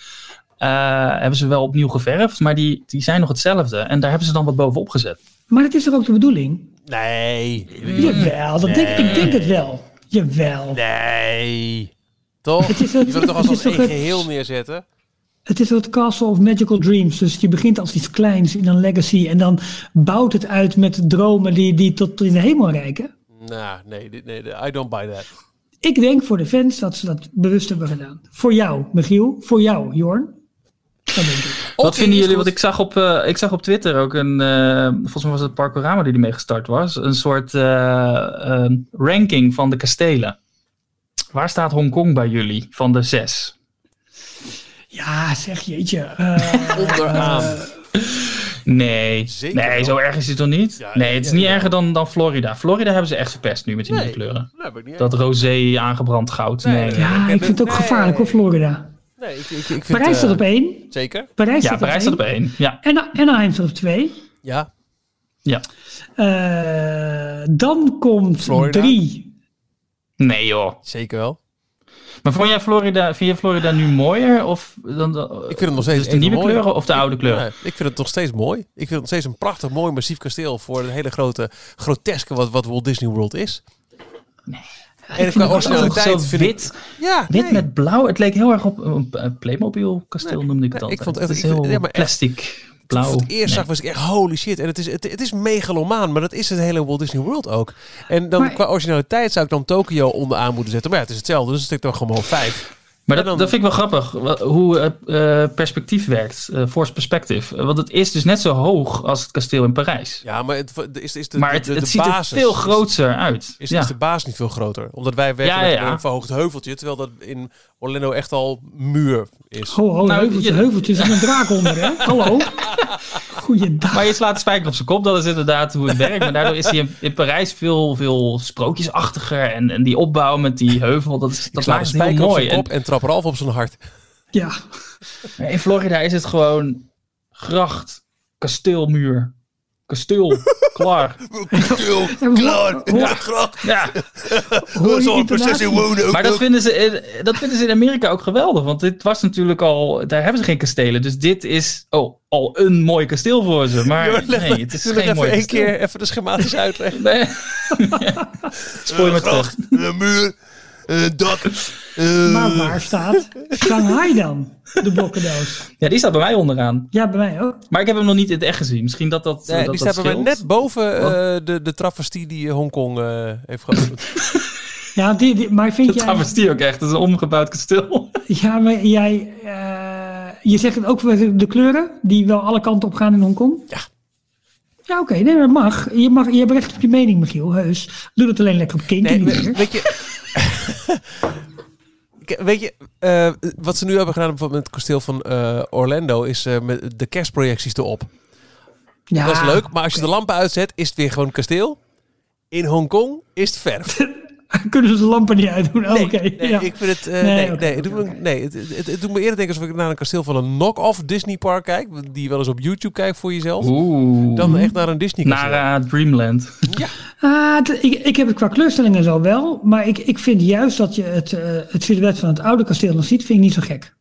Eh, hebben ze wel opnieuw geverfd, maar die, die zijn nog hetzelfde. En daar hebben ze dan wat bovenop gezet. Maar dat is toch ook de bedoeling? Nee. Jawel, dat denk, ik denk het wel. Jawel. Nee. Toch? Het is Je het- wil het toch als, het het- geheel neerzetten? Het is het Castle of Magical Dreams. Dus je begint als iets kleins in een legacy. En dan bouwt het uit met dromen die, die tot in de hemel reiken. Nou, nee, nee, I don't buy that. Ik denk voor de fans dat ze dat bewust hebben gedaan. Voor jou, Michiel. Voor jou, Jorn. Dat denk ik. Wat vinden jullie? Want ik zag op, eh, ik zag op Twitter ook een, eh, volgens mij was het Parkorama die ermee gestart was, een soort eh, eh, ranking van de kastelen. Waar staat Hongkong bij jullie van de zes? Ja, zeg jeetje. eh, Onderaan. Nee, Zeker nee wel. zo erg is het toch niet? Ja, nee, het is ja, niet ja. erger dan, dan Florida. Florida hebben ze echt verpest nu met die Nee. nieuwe kleuren. Niet Dat rosé aangebrand goud. Nee, ja, ik vind het ook Nee. gevaarlijk hoor, Florida. Nee, ik, ik, ik vind, Parijs staat eh, op één. Zeker? Parijs Ja, staat Parijs staat op één. Ja, En Anaheim staat op twee. Ja. ja. Eh, dan komt Florida. drie. Nee joh. Zeker wel. Maar vond jij Florida, vind je Florida nu mooier? Of dan, de- Ik vind het nog steeds dus de nieuwe kleuren of de oude kleuren? nee, ik vind het nog steeds mooi. Ik vind het nog steeds een prachtig, mooi, massief kasteel voor het hele grote, groteske wat, wat Walt Disney World is. Nee. En vind qua het originaliteit vind ik- wit, Ja, wit nee. met blauw. Het leek heel erg op een Playmobil kasteel Nee, noemde ik het nee, ik vond het het echt- is ik heel ja, plastic, blauw. ik het eerst zag was ik echt holy shit. En het is, het, het is megalomaan, maar dat is het hele Walt Disney World ook. En dan Maar- qua originaliteit zou ik dan Tokio onderaan moeten zetten. Maar ja, het is hetzelfde, dus ik toch gewoon vijf. Maar dat, dan- dat vind ik wel grappig, hoe eh, eh, perspectief werkt, eh force perspective. Want het is dus net zo hoog als het kasteel in Parijs. Ja, maar het is, is de, maar de- het, de, het de ziet basis er veel is- groter uit. Is, ja. is de baas niet veel groter? Omdat wij werken Ja, met ja, ja. een verhoogd heuveltje, terwijl dat in Orlando echt al muur is. Ho, ho, Nou, heuveltje, je- heuveltje. Er zit een draak onder, hè? Hallo. Goeiedag. Maar je slaat de spijker op zijn kop, dat is inderdaad hoe het werkt. Maar daardoor is hij in, in Parijs veel, veel sprookjesachtiger. En, en die opbouw met die heuvel, dat, is, dat maakt het heel mooi. en trap Ralf op zijn hart. Ja. maar in Florida is het gewoon gracht, kasteelmuur, kasteel, klaar. Klaar. Hoor, graag. Ja, wonen maar dat vinden, ze in, dat vinden ze in Amerika ook geweldig. Want dit was natuurlijk al, daar hebben ze geen kastelen. Dus dit is oh, al een mooi kasteel voor ze. Maar nee, het is geen even mooi één kasteel. keer even de schematisch uitleggen? Nee. Spoor je me terug. een muur, een dak. eh, Maar waar staat Shanghai dan? De blokkendoos. Ja, die staat bij mij onderaan. Ja, bij mij ook. Maar ik heb hem nog niet in het echt gezien. Misschien dat dat. Nee, dat, die dat staat bij mij net boven eh, de, de travestie die Hongkong eh heeft geopend. Ja, die, die, maar vind Dat jij... travestie ook echt. Dat is een omgebouwd kasteel. Ja, maar jij... eh, je zegt het ook voor de kleuren, die wel alle kanten op gaan in Hongkong? Ja. Ja, oké. Nee, dat mag. Je, mag. je hebt recht op je mening, Michiel. Heus. Doe het alleen lekker op kink Nee, niet we- meer. weet je... Weet je, eh, wat ze nu hebben gedaan bijvoorbeeld met het kasteel van eh, Orlando is eh, met de kerstprojecties erop. Ja, Dat is leuk, maar als je de lampen uitzet, is het weer gewoon kasteel. In Hongkong is het verf. Kunnen ze de lampen niet uitdoen? Oh, Nee, oké. nee, ja. ik vind het. eh, Nee, nee, het doet me, nee het, het, het doet me eerder denken alsof ik naar een kasteel van een knock-off Disney park kijk, die je wel eens op YouTube kijkt voor jezelf, Oeh. dan echt naar een Disney kasteel. Naar eh, Dreamland. Ah, het- ik, ik heb het qua kleurstellingen zo wel. Maar ik, ik vind juist dat je het, eh, het silhouet van het oude kasteel nog ziet, vind ik niet zo gek.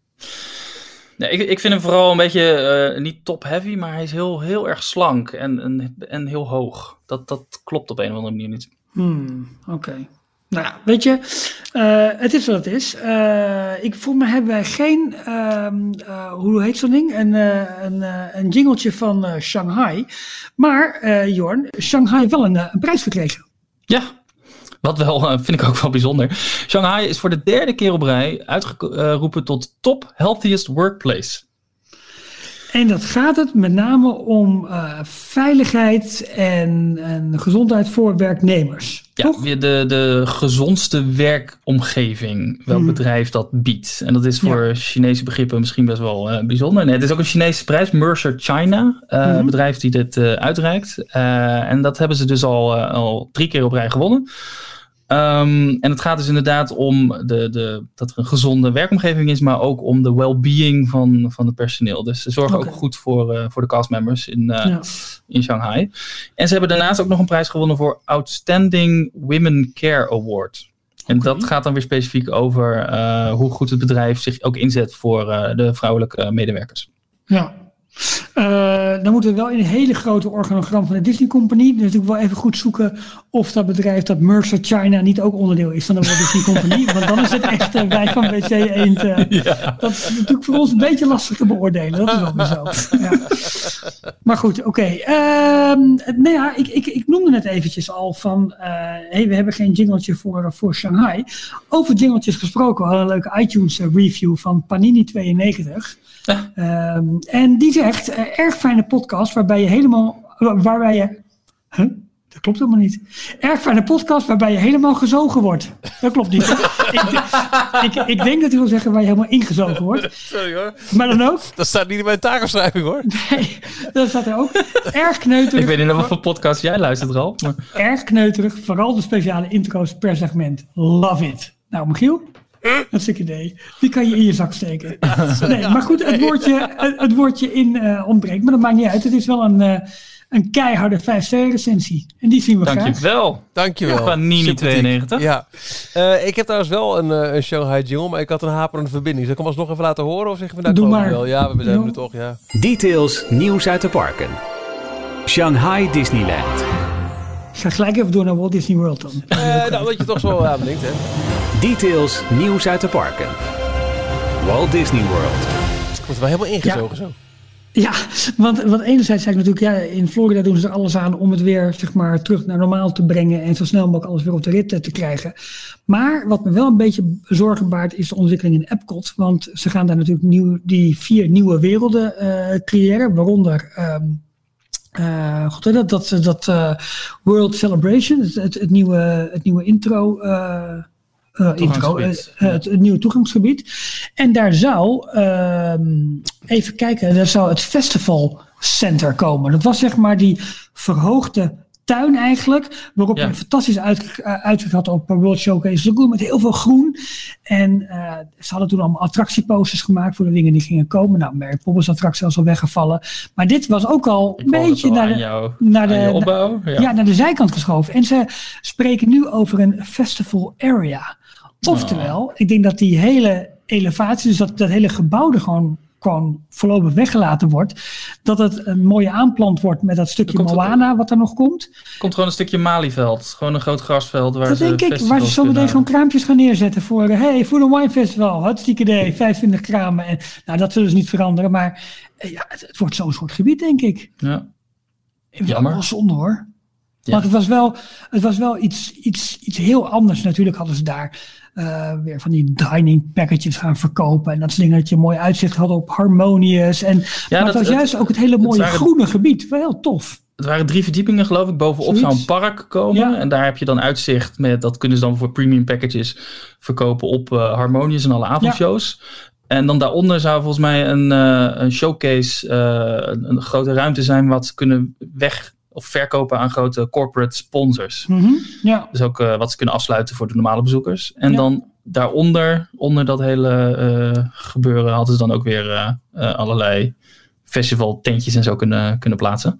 Nee, ik, ik vind hem vooral een beetje eh, niet top-heavy, maar hij is heel, heel erg slank en, en, en heel hoog. Dat, dat klopt op een of andere manier niet. Hmm, oké. Nou weet je, eh, het is wat het is. Eh, ik, voor me hebben wij geen, ehm, eh, hoe heet zo'n ding? Een, een, een jingeltje van Shanghai. Maar, Jorn, Shanghai wel een, prijs gekregen. Ja, wat wel, vind ik ook wel bijzonder. Shanghai is voor de derde keer op rij uitgeroepen tot top healthiest workplace. En dat gaat het met name om eh, veiligheid en, en gezondheid voor werknemers. Ja, Toch? weer de, de gezondste werkomgeving welk Hmm. bedrijf dat biedt. En dat is voor Chinese begrippen misschien best wel eh, bijzonder. Nee, het is ook een Chinese prijs, Mercer China, eh, Mhm. bedrijf die dit uitreikt. En dat hebben ze dus al, al drie keer op rij gewonnen. Ehm, en het gaat dus inderdaad om de, de, dat er een gezonde werkomgeving is, maar ook om de well-being van, van het personeel. Dus ze zorgen ook goed voor, eh, voor de castmembers in, eh, Ja. in Shanghai. En ze hebben daarnaast ook nog een prijs gewonnen voor Outstanding Women Care Award. En dat gaat dan weer specifiek over eh, hoe goed het bedrijf zich ook inzet voor de vrouwelijke medewerkers. Ja. Eh, dan moeten we wel in een hele grote organogram van de Disney Company. Dus natuurlijk wel even goed zoeken of dat bedrijf, dat Mercer China, niet ook onderdeel is van de Walt Disney Company. Want dan is het echt uh, wij van WC Eend. eh, Dat is natuurlijk voor ons een beetje lastig te beoordelen. Dat is wel zo. Ja. Maar goed, oké. Ehm, nou ja, ik, ik, ik noemde net eventjes al van, eh, hey, we hebben geen jingletje voor, voor Shanghai. Over jingletjes gesproken, we hadden een leuke iTunes review van Panini92. Ja. Ehm, en die zegt, eh, erg fijne podcast waarbij je helemaal, waarbij je, huh? Dat klopt helemaal niet. Erg fijne podcast waarbij je helemaal gezogen wordt. Dat klopt niet. ik, ik, ik denk dat hij wil zeggen waar je helemaal ingezogen wordt. Sorry hoor. Maar dan ook, Dat staat niet in mijn taakafschrijving hoor. nee, dat staat er ook. Erg kneuterig. Ik weet niet naar wat voor podcast jij luistert, Ralf. Maar... Erg kneuterig, vooral de speciale intro's per segment. Love it. Nou, Michiel, dat is een idee. Die kan je in je zak steken. Nee, maar goed, het woordje, het, woordje in eh, ontbreekt. Maar dat maakt niet uit. Het is wel een, eh, een keiharde 5 sterren recensie. En die zien we graag. Dankjewel. Dankjewel. Panini Sympathiek. 92. Ja. Eh, ik heb trouwens wel een, eh, een Shanghai jingle, maar ik had een haperende verbinding. Zal ik hem alsnog even laten horen of zeggen we nou Doe maar. wel? Ja, we zijn Ja. er toch, ja. Details nieuws uit de parken. Shanghai Disneyland. Ik ga gelijk even door naar Walt Disney World dan. Eh, nou, dat je toch zo aan denkt, hè. Details nieuws uit de parken. Walt Disney World. Wordt wel helemaal ingezogen zo. Ja, want, want enerzijds zei ik natuurlijk, ja, in Florida doen ze er alles aan om het weer zeg maar, terug naar normaal te brengen en zo snel mogelijk alles weer op de rit eh, te krijgen. Maar wat me wel een beetje zorgen baart is de ontwikkeling in Epcot. Want ze gaan daar natuurlijk nieuw, die vier nieuwe werelden eh, creëren, waaronder ehm, eh, God, hè, dat, dat, dat eh, World Celebration, het, het, het nieuwe, het nieuwe intro. eh, intro, het, het nieuwe toegangsgebied. En daar zou, ehm, even kijken, daar zou het Festival Center komen. Dat was zeg maar die verhoogde tuin eigenlijk, waarop Ja. je een fantastisch uit, uitzicht had op World Showcase Lagoon met heel veel groen. En eh, ze hadden toen allemaal attractieposters gemaakt voor de dingen die gingen komen. Nou, Mary Poppins attractie was al weggevallen. Maar dit was ook al Ik een beetje al naar de, jou, naar de, opbouw. Ja. ja, naar de zijkant geschoven. En ze spreken nu over een festival area. Oftewel, ik denk dat die hele elevatie, dus dat, dat hele gebouw er gewoon, gewoon voorlopig weggelaten wordt. Dat het een mooie aanplant wordt met dat stukje Er Moana wat er nog komt. komt gewoon een stukje Malieveld. Gewoon een groot grasveld waar Dat ze denk ik, waar ze festivals zo meteen kunnen- gewoon kraampjes gaan neerzetten voor, eh, hey, voor een wine festival, hartstikke idee, 25 kramen. En, nou, dat zullen ze niet veranderen, maar eh, ja, het, het wordt zo'n soort gebied, denk ik. Ja. Jammer. Jammer. Wel zonde hoor. Ja. Want het was wel, het was wel iets, iets, iets heel anders. Natuurlijk hadden ze daar eh, weer van die dining packages gaan verkopen. En dat soort dingen dat je een mooi uitzicht had op Harmonious. En, maar dat- het was het- juist ook het hele mooie waren- groene gebied. Wel heel tof. Het waren drie verdiepingen geloof ik. Bovenop zou een park komen. Ja. En daar heb je dan uitzicht met, dat kunnen ze dan voor premium packages verkopen op eh Harmonious en alle avondshows. En dan daaronder zou volgens mij een, eh, een showcase, een, een grote ruimte zijn wat ze kunnen weg of verkopen aan grote corporate sponsors. Mhm, Ja, Dus ook eh, wat ze kunnen afsluiten voor de normale bezoekers. En Ja. dan daaronder, onder dat hele eh, gebeuren, hadden ze dan ook weer eh, allerlei festival tentjes en zo kunnen, kunnen plaatsen.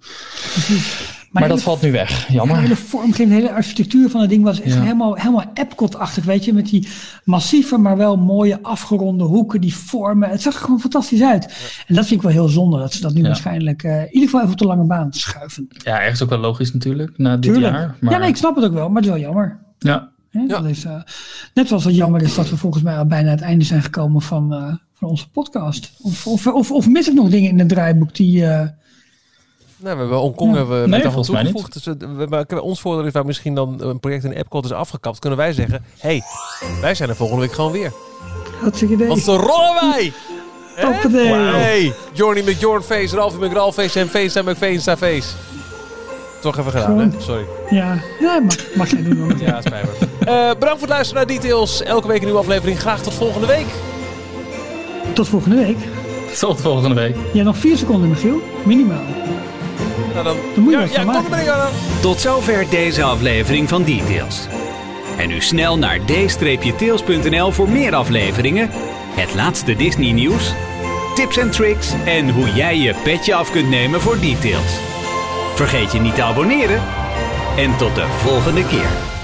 Maar, hele- dat valt nu weg. De Jammer. hele vormgeving, de hele architectuur van het ding was echt Ja. helemaal, helemaal Epcot-achtig, weet je. Met die massieve, maar wel mooie afgeronde hoeken, die vormen. Het zag er gewoon fantastisch uit. En dat vind ik wel heel zonde, dat ze dat nu Ja. waarschijnlijk eh, in ieder geval even op de lange baan schuiven. Ja, ergens ook wel logisch natuurlijk, na dit Tuurlijk. jaar. Maar, Ja, nee, ik snap het ook wel, maar het is wel jammer. ja. Dat is, eh, net zoals het jammer is dat we volgens mij al bijna aan het einde zijn gekomen van, eh, van onze podcast. Of, of, of, of mis ik nog dingen in het draaiboek die... eh, Nou, we hebben Hongkong Ja. hebben we Nee, met volgens mij toegevoegd. Dus we, we, maar ons voordeel is waar misschien dan een project in Epcot is afgekapt. Kunnen wij zeggen, hey, wij zijn er volgende week gewoon weer. hartstikke idee. Want zo rollen wij! Hè? Hoppatee. Hey, Johnny McJorn face, Ralphie McRalph face en face en McVeenstra face. Toch even gedaan, hè? Sorry. Ja, ja mag, mag jij doen. hoor. Ja, spijt me. Eh, bedankt voor het luisteren naar Details. Elke week een nieuwe aflevering. Graag tot volgende week. Tot volgende week. Tot volgende week. Ja, nog vier seconden, Michiel. Minimaal. Nou dan. Dan moet je ja, kom. Tot zover deze aflevering van Details. En nu snel naar d-tails.nl voor meer afleveringen, het laatste Disney nieuws, tips en tricks en hoe jij je petje af kunt nemen voor details. Vergeet je niet te abonneren en tot de volgende keer.